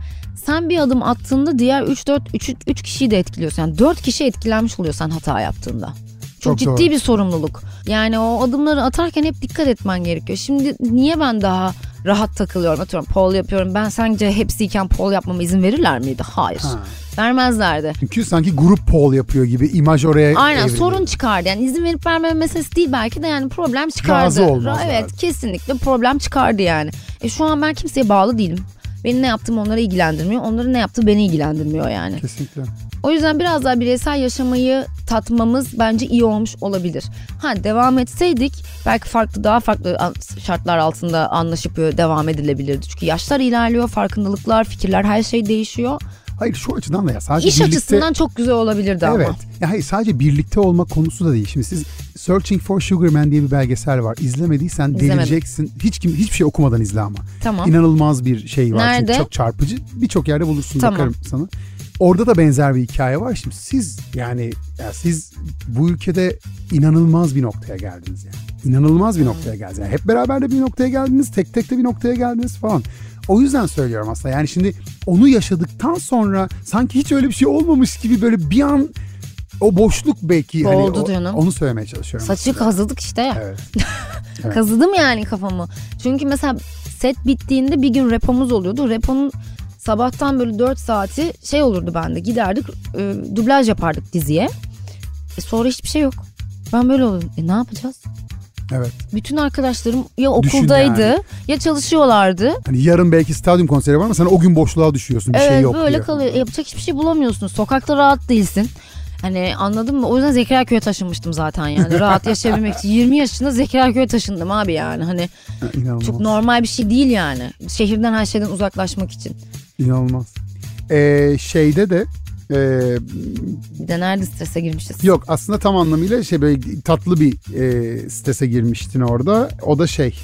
Sen bir adım attığında diğer 3-4 3, 3 kişiyi de etkiliyorsun. Yani 4 kişi etkilenmiş oluyor sen hata yaptığında. Çok, Çok ciddi doğru. bir sorumluluk. Yani o adımları atarken hep dikkat etmen gerekiyor. Şimdi niye ben daha rahat takılıyorum? Atıyorum pol yapıyorum. Ben sence hepsiyken pol yapmama izin verirler miydi? Hayır. Ha. Vermezlerdi. Çünkü sanki grup poll yapıyor gibi imaj oraya Aynen evriliyor. sorun çıkardı. Yani izin verip vermeme meselesi değil belki de yani problem çıkardı. Razı olmazlardı. Evet kesinlikle problem çıkardı yani. E şu an ben kimseye bağlı değilim. Benim ne yaptığım onları ilgilendirmiyor. Onların ne yaptığı beni ilgilendirmiyor yani. Kesinlikle. O yüzden biraz daha bireysel yaşamayı tatmamız bence iyi olmuş olabilir. Ha devam etseydik belki farklı daha farklı şartlar altında anlaşıp e, devam edilebilirdi. Çünkü yaşlar ilerliyor, farkındalıklar, fikirler her şey değişiyor. Hayır şu açıdan da ya sadece İş birlikte... açısından çok güzel olabilirdi Evet. ama. Ya hayır sadece birlikte olma konusu da değil. Şimdi siz Searching for Sugar Man diye bir belgesel var. İzlemediysen İzlemedim. delireceksin. Hiç kim hiçbir şey okumadan izle ama. Tamam. İnanılmaz bir şey var. Nerede? Çünkü çok çarpıcı. Birçok yerde bulursun Tamam. bakarım sana. Orada da benzer bir hikaye var. Şimdi siz yani ya siz bu ülkede inanılmaz bir noktaya geldiniz yani. İnanılmaz bir noktaya geldiniz. Yani hep beraber de bir noktaya geldiniz. Tek tek de bir noktaya geldiniz falan. O yüzden söylüyorum aslında. Yani şimdi onu yaşadıktan sonra sanki hiç öyle bir şey olmamış gibi böyle bir an o boşluk belki hani Oldu o- canım. onu söylemeye çalışıyorum. Saçı aslında. kazıdık işte ya. Evet. <laughs> Evet. Kazıdım yani kafamı. Çünkü mesela set bittiğinde bir gün repomuz oluyordu. Reponun sabahtan böyle 4 saati şey olurdu bende. Giderdik e, dublaj yapardık diziye. E, sonra hiçbir şey yok. Ben böyle oluyordum. E ne yapacağız? Evet. Bütün arkadaşlarım ya okuldaydı yani. ya çalışıyorlardı. Hani yarın belki stadyum konseri var ama sen o gün boşluğa düşüyorsun. Bir evet şey yok böyle diye. kalıyor. E, yapacak hiçbir şey bulamıyorsun. Sokakta rahat değilsin. Hani anladın mı? O yüzden Zekeriyaköy'e taşınmıştım zaten yani. <laughs> Rahat yaşayabilmek için. 20 yaşında Zekeriyaköy'e taşındım abi yani. Hani Ha, İnanılmaz. Çok normal bir şey değil yani. Şehirden her şeyden uzaklaşmak için. İnanılmaz. Ee, şeyde de e, Bir de nerede strese girmişiz? yok aslında tam anlamıyla şey böyle tatlı bir e, strese girmiştin orada. O da şey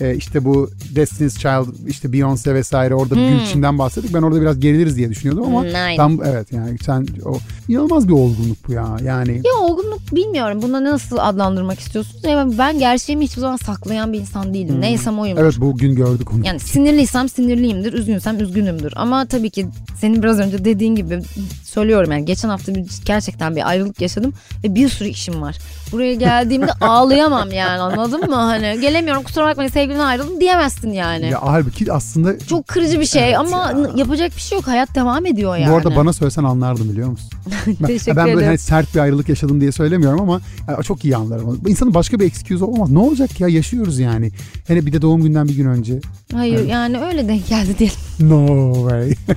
e, işte bu Destiny's Child işte Beyoncé vesaire orada bir Hmm. içinden bahsettik. Ben orada biraz geriliriz diye düşünüyordum ama Hmm, aynen. tam evet yani sen o inanılmaz bir olgunluk bu ya. Yani Ya olgunluk bilmiyorum. Bunu nasıl adlandırmak istiyorsunuz? Ya ben gerçeğimi hiçbir zaman saklayan bir insan değilim. Neysem oyum. Hmm. evet bugün gördük onu. Yani sinirliysem sinirliyimdir, üzgünsem üzgünümdür. Ama tabii ki senin biraz önce dediğin gibi söylüyorum yani geçen hafta bir, gerçekten bir ayrılık yaşadım ve bir sürü işim var. Buraya geldiğimde <laughs> ağlayamam yani anladın mı? Hani gelemiyorum kusura bakmayın sevgilimden ayrıldım diyemezsin yani. Ya halbuki aslında Çok kırıcı bir şey Evet ama ya. yapacak bir şey yok. Hayat devam ediyor yani. Bu arada bana söylesen anlardım biliyor musun? <laughs> Ben, Teşekkür ben böyle ederim. hani sert bir ayrılık yaşadım diye söylemiyorum ama yani çok iyi anlarım. İnsanın başka bir excuse olmaz. Ne olacak ya yaşıyoruz yani. Hele bir de doğum günden bir gün önce. Hayır Evet. yani öyle denk geldi diyelim. No way. <laughs>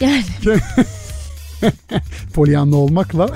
Yani Polyanlı olmakla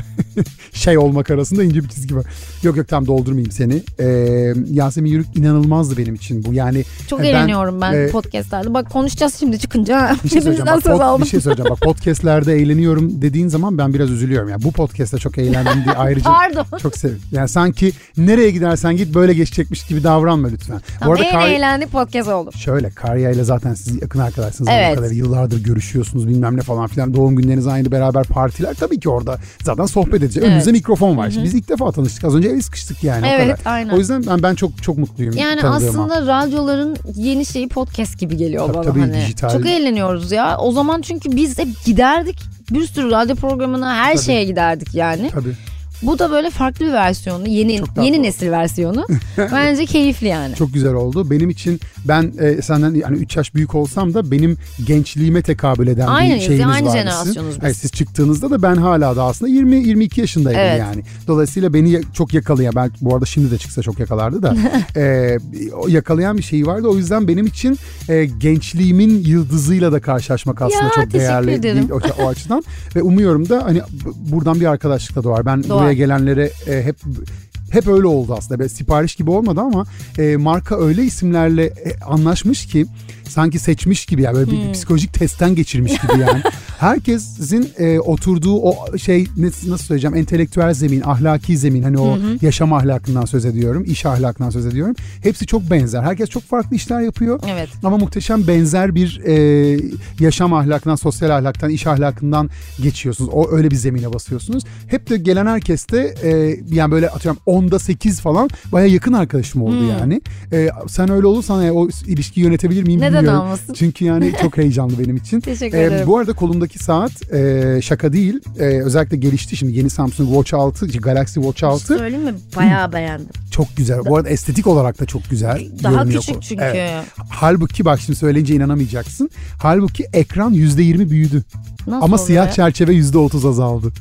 şey olmak arasında ince bir çizgi var. Yok yok tam doldurmayayım seni. Ee, Yasemin Yürük inanılmazdı benim için bu. Yani çok Ben, eğleniyorum ben, e, podcastlerde. Bak konuşacağız şimdi çıkınca. bir şey <laughs> söyleyeceğim. Bak, pod- bir şey söyleyeceğim. Bak <laughs> podcastlerde eğleniyorum dediğin zaman ben biraz üzülüyorum. Yani bu podcast'te çok eğlendim diye ayrıca Pardon. çok sev. Yani sanki nereye gidersen git böyle geçecekmiş gibi davranma lütfen. Tamam, en Kar- eğlendiğim podcast oldu. Şöyle Karya ile zaten siz yakın arkadaşsınız. Evet. Kadar yıllardır görüşüyorsunuz bilmem ne falan filan. Doğum günleriniz aynı beraber partiler. Tabii ki orada zaten sohbet edecek. Evet. Önünüzde mikrofon var. Şimdi biz ilk defa tanıştık. Az önce el sıkıştık yani o Evet, kadar. aynen. O yüzden ben, ben çok çok mutluyum Yani aslında radyoların yeni şeyi podcast gibi geliyor Tabii, bana tabii, hani. dijital. Çok eğleniyoruz ya. O zaman çünkü biz hep giderdik. Bir sürü radyo programına her Tabii. şeye giderdik yani. Tabii. Bu da böyle farklı bir versiyonu. Yeni yeni oldu. nesil versiyonu. <laughs> Bence keyifli yani. Çok güzel oldu. Benim için ben e, senden yani 3 yaş büyük olsam da benim gençliğime tekabül eden Aynıyız, bir şeyimiz aynı var jenerasyonuz biz. Evet, siz çıktığınızda da ben hala da aslında 20 22 yaşındaydım Evet. yani. Dolayısıyla beni ya- çok yakalayan belki bu arada şimdi de çıksa çok yakalardı da <laughs> e, o yakalayan bir şey vardı. O yüzden benim için e, gençliğimin yıldızıyla da karşılaşmak aslında Ya, çok teşekkür değerli ederim. bir- o, o açıdan ve umuyorum da hani buradan bir arkadaşlık da doğar. Ben Doğar. buraya gelenlere e, hep hep öyle oldu aslında. Böyle sipariş gibi olmadı ama e, marka öyle isimlerle e, anlaşmış ki sanki seçmiş gibi yani böyle bir, bir psikolojik testten geçirmiş gibi yani. <laughs> Herkesin e, oturduğu o şey ne- nasıl söyleyeceğim entelektüel zemin, ahlaki zemin hani o yaşam ahlakından söz ediyorum, iş ahlakından söz ediyorum. Hepsi çok benzer. Herkes çok farklı işler yapıyor. Evet. Ama muhteşem benzer bir e, yaşam ahlakından, sosyal ahlaktan, iş ahlakından geçiyorsunuz. O öyle bir zemine basıyorsunuz. Hep de gelen herkes de e, yani böyle atıyorum 10'da 8 falan baya yakın arkadaşım oldu yani. E, sen öyle olursan e, o ilişkiyi yönetebilir miyim Neden olmasın? Çünkü yani <laughs> çok heyecanlı benim için. Teşekkür E, ederim. bu arada kolumdaki saat e, şaka değil. E, özellikle gelişti şimdi yeni Samsung Watch 6, Galaxy Watch 6 Söyleyeyim mi? Bayağı beğendim. çok güzel. Bu arada estetik olarak da çok güzel. Daha küçük çünkü. Evet. Halbuki bak şimdi söyleyince inanamayacaksın. Halbuki ekran %20 büyüdü. Nasıl Ama siyah ya? çerçeve %30 azaldı.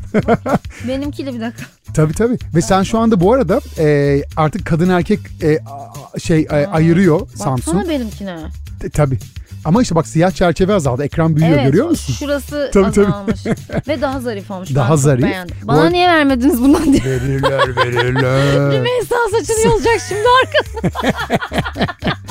Benimkiyle bir dakika. Tabii tabii. Ve sen şu anda bu arada e, artık kadın erkek e, a- şey e, ayırıyor Samsung. Baksana benimkine. E, tabii. Ama işte bak siyah çerçeve azaldı. Ekran büyüyor evet, görüyor musun? şurası <laughs> Tabii, tabii. azalmış. Ve daha zarif olmuş. Daha ben zarif. beğendim. Bu Bana arada- niye vermediniz bundan diye. Verirler verirler. <laughs> Rümeysa saçını yolacak şimdi arkasına. <laughs>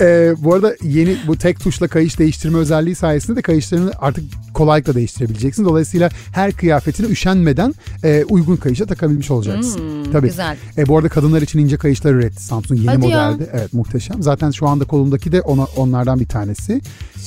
Ee, bu arada yeni bu tek tuşla kayış değiştirme özelliği sayesinde de kayışlarını artık kolaylıkla değiştirebileceksin. Dolayısıyla her kıyafetine üşenmeden e, uygun kayışa takabilmiş olacaksın. Tabii. Hmm, güzel. E, bu arada kadınlar için ince kayışlar üretti Samsung yeni Hadi ya. modelde. Evet muhteşem. Zaten şu anda kolumdaki de ona, onlardan bir tanesi.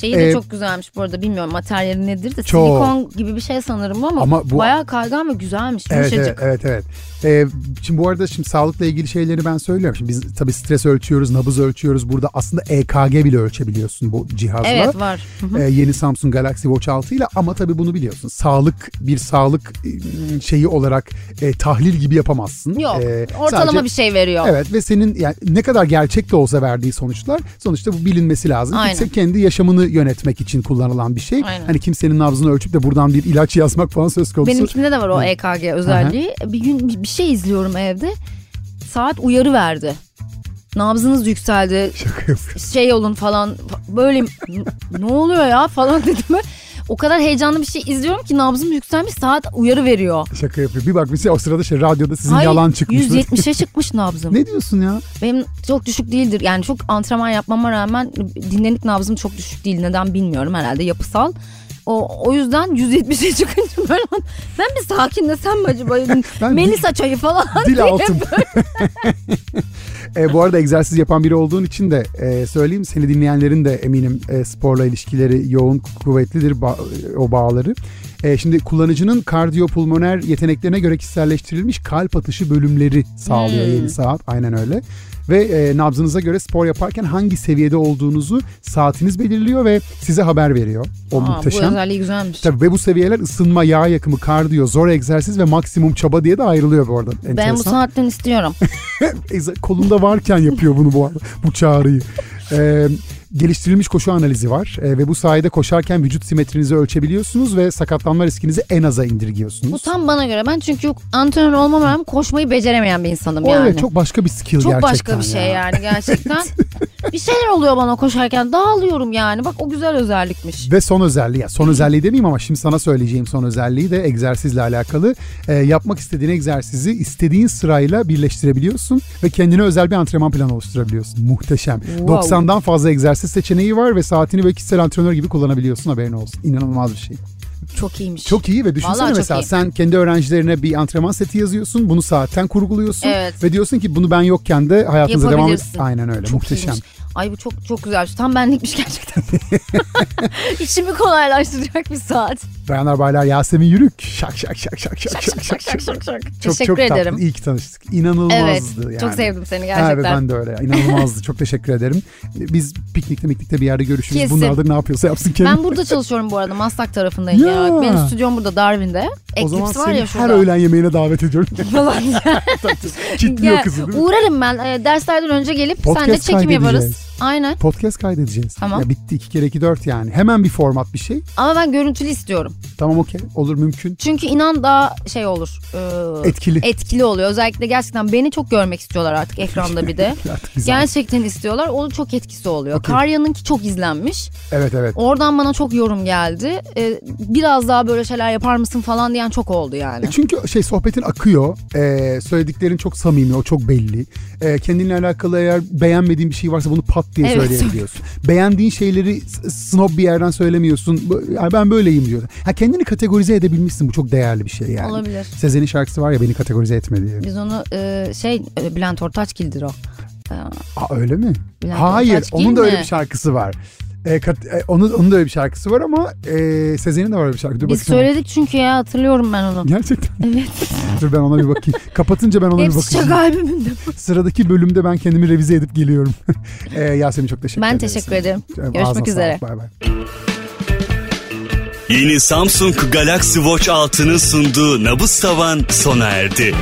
Şeyi de Ee, çok güzelmiş bu arada bilmiyorum materyali nedir de Çok. silikon gibi bir şey sanırım ama, Ama bu- bayağı kaygan ve güzelmiş. Evet evet evet. evet. Ee, şimdi bu arada şimdi sağlıkla ilgili şeyleri ben söylüyorum. Şimdi biz tabii stres ölçüyoruz, nabız ölçüyoruz. Burada aslında EKG bile ölçebiliyorsun bu cihazla. Evet var. Ee, yeni Samsung Galaxy Watch 6 ile ama tabii bunu biliyorsun. Sağlık bir sağlık e, şeyi olarak e, tahlil gibi yapamazsın. Yok Ee, ortalama sadece- bir şey veriyor. Evet ve senin yani ne kadar gerçek de olsa verdiği sonuçlar sonuçta bu bilinmesi lazım. Aynen. Kimse kendi yaşamını yönetmek için kullanılan bir şey. Aynen. Hani kimsenin nabzını ölçüp de buradan bir ilaç yazmak falan söz konusu. Benimkinde de var o EKG özelliği. Bir gün bir- bir şey izliyorum evde. Saat uyarı verdi. Nabzınız yükseldi. Şaka yapıyorum. Şey olun falan. Böyle ne oluyor ya falan <laughs> dedim ben. O kadar heyecanlı bir şey izliyorum ki nabzım yükselmiş saat uyarı veriyor. Şaka yapıyor. Bir bak mesela o sırada şey radyoda sizin Hayır, yalan çıkmış. 170'e çıkmış nabzım. <laughs> ne diyorsun ya? Benim çok düşük değildir. Yani çok antrenman yapmama rağmen dinlenik nabzım çok düşük değil. Neden bilmiyorum herhalde yapısal. O, o yüzden 170'e çıkınca böyle ben bir sakinlesem mi acaba? <laughs> Ben- Melisa çayı falan Dil altım. <laughs> e, bu arada egzersiz yapan biri olduğun için de e, söyleyeyim. Seni dinleyenlerin de eminim e, sporla ilişkileri yoğun, kuvvetlidir ba- o bağları. E, şimdi kullanıcının kardiyopulmoner yeteneklerine göre kişiselleştirilmiş kalp atışı bölümleri sağlıyor Hmm. yeni saat. Aynen öyle. Ve e, nabzınıza göre spor yaparken hangi seviyede olduğunuzu saatiniz belirliyor ve size haber veriyor. O Aa, muhteşem. Bu özelliği güzelmiş. Tabii ve bu seviyeler ısınma, yağ yakımı, kardiyo, zor egzersiz ve maksimum çaba diye de ayrılıyor bu arada. Ben bu Enteresan. saatten istiyorum. <laughs> Kolunda varken yapıyor bunu bu arada, bu çağrıyı. Ee, geliştirilmiş koşu analizi var Ee, ve bu sayede koşarken vücut simetrinizi ölçebiliyorsunuz ve sakatlanma riskinizi en aza indirgiyorsunuz. Bu tam bana göre. Ben çünkü antrenör olmama rağmen koşmayı beceremeyen bir insanım o yani. evet çok başka bir skill Çok gerçekten. başka bir şey ya. yani gerçekten. <laughs> bir şeyler oluyor bana koşarken dağılıyorum yani. Bak o güzel özellikmiş. Ve son özelliği, son özelliği demeyeyim ama şimdi sana söyleyeceğim son özelliği de egzersizle alakalı. Ee, yapmak istediğin egzersizi istediğin sırayla birleştirebiliyorsun ve kendine özel bir antrenman planı oluşturabiliyorsun. Muhteşem. Wow. 90'dan fazla egzersiz seçeneği var ve saatini böyle kişisel antrenör gibi kullanabiliyorsun haberin olsun. İnanılmaz bir şey. Çok iyiymiş. Çok iyi ve düşünsene Vallahi mesela sen kendi öğrencilerine bir antrenman seti yazıyorsun. Bunu saatten kurguluyorsun Evet. ve diyorsun ki bunu ben yokken de hayatınıza devam et. Aynen öyle. Çok muhteşem. iyiymiş. Ay bu çok çok güzel. Tam benlikmiş gerçekten. <laughs> İşimi kolaylaştıracak bir saat. Bayanlar baylar Yasemin Yürük. Şak şak şak şak şak Şak şak şak şak şak. Çok Teşekkür çok ederim. tatlı. İyi ki tanıştık. İnanılmazdı Evet. yani. Çok sevdim seni Evet gerçekten. ben de öyle. ya. İnanılmazdı. çok teşekkür ederim. Biz piknikte miknikte bir yerde görüşürüz. Kesin. Bunlar da ne yapıyorsa yapsın kendi. Ben burada çalışıyorum bu arada. Maslak tarafındayım. Ya. Ya. Benim stüdyom burada Darwin'de. o zaman Eclipse var seni ya her şurada. öğlen yemeğine davet ediyorum. <laughs> falan. Kitliyor Gel, kızı değil mi? Uğrarım ben. E, derslerden önce gelip Podcast sen de çekim yaparız. Aynen. Podcast kaydedeceğiz. Tamam. Ya bitti iki kere iki dört yani. Hemen bir format bir şey. Ama ben görüntülü istiyorum. Tamam okey. Olur mümkün. Çünkü inan daha şey olur. e, Etkili. etkili oluyor. Özellikle gerçekten beni çok görmek istiyorlar artık <laughs> ekranda bir de. <laughs> Artık güzel. Gerçekten istiyorlar. O çok etkisi oluyor. Okey. Karya'nınki çok izlenmiş. Evet evet. Oradan bana çok yorum geldi. Ee, biraz daha böyle şeyler yapar mısın falan diyen çok oldu yani. E Çünkü şey sohbetin akıyor. Ee, söylediklerin çok samimi, o çok belli. Ee, kendinle alakalı eğer beğenmediğin bir şey varsa bunu pat diye Evet. söyleyebiliyorsun. Beğendiğin şeyleri snob bir yerden söylemiyorsun. Bu- "Ya ben böyleyim diyor. Ha kendini kategorize edebilmişsin. Bu çok değerli bir şey yani. Olabilir. Sezen'in şarkısı var ya beni kategorize etme diye. Biz onu e, şey e, Bülent Ortaçgil'dir o. Aa öyle mi? Bülent Hayır, Ortaçgil onun da öyle mi? bir şarkısı var. Ee, kat- e, onun, onun da öyle bir şarkısı var ama e, Sezen'in de var öyle bir şarkı. Dur Biz bakayım. söyledik çünkü ya hatırlıyorum ben onu. Gerçekten. Evet. <laughs> Dur ben ona bir bakayım. Kapatınca ben ona bir Hepsi bakayım. şaka albümünde. Sıradaki bölümde ben kendimi revize edip geliyorum. ee, <laughs> Yasemin çok teşekkür Ben ederim. teşekkür ederim. Ağzına Görüşmek sağlık, üzere. Bay bay. Yeni Samsung Galaxy Watch 6'nın sunduğu Nabız Tavan sona erdi.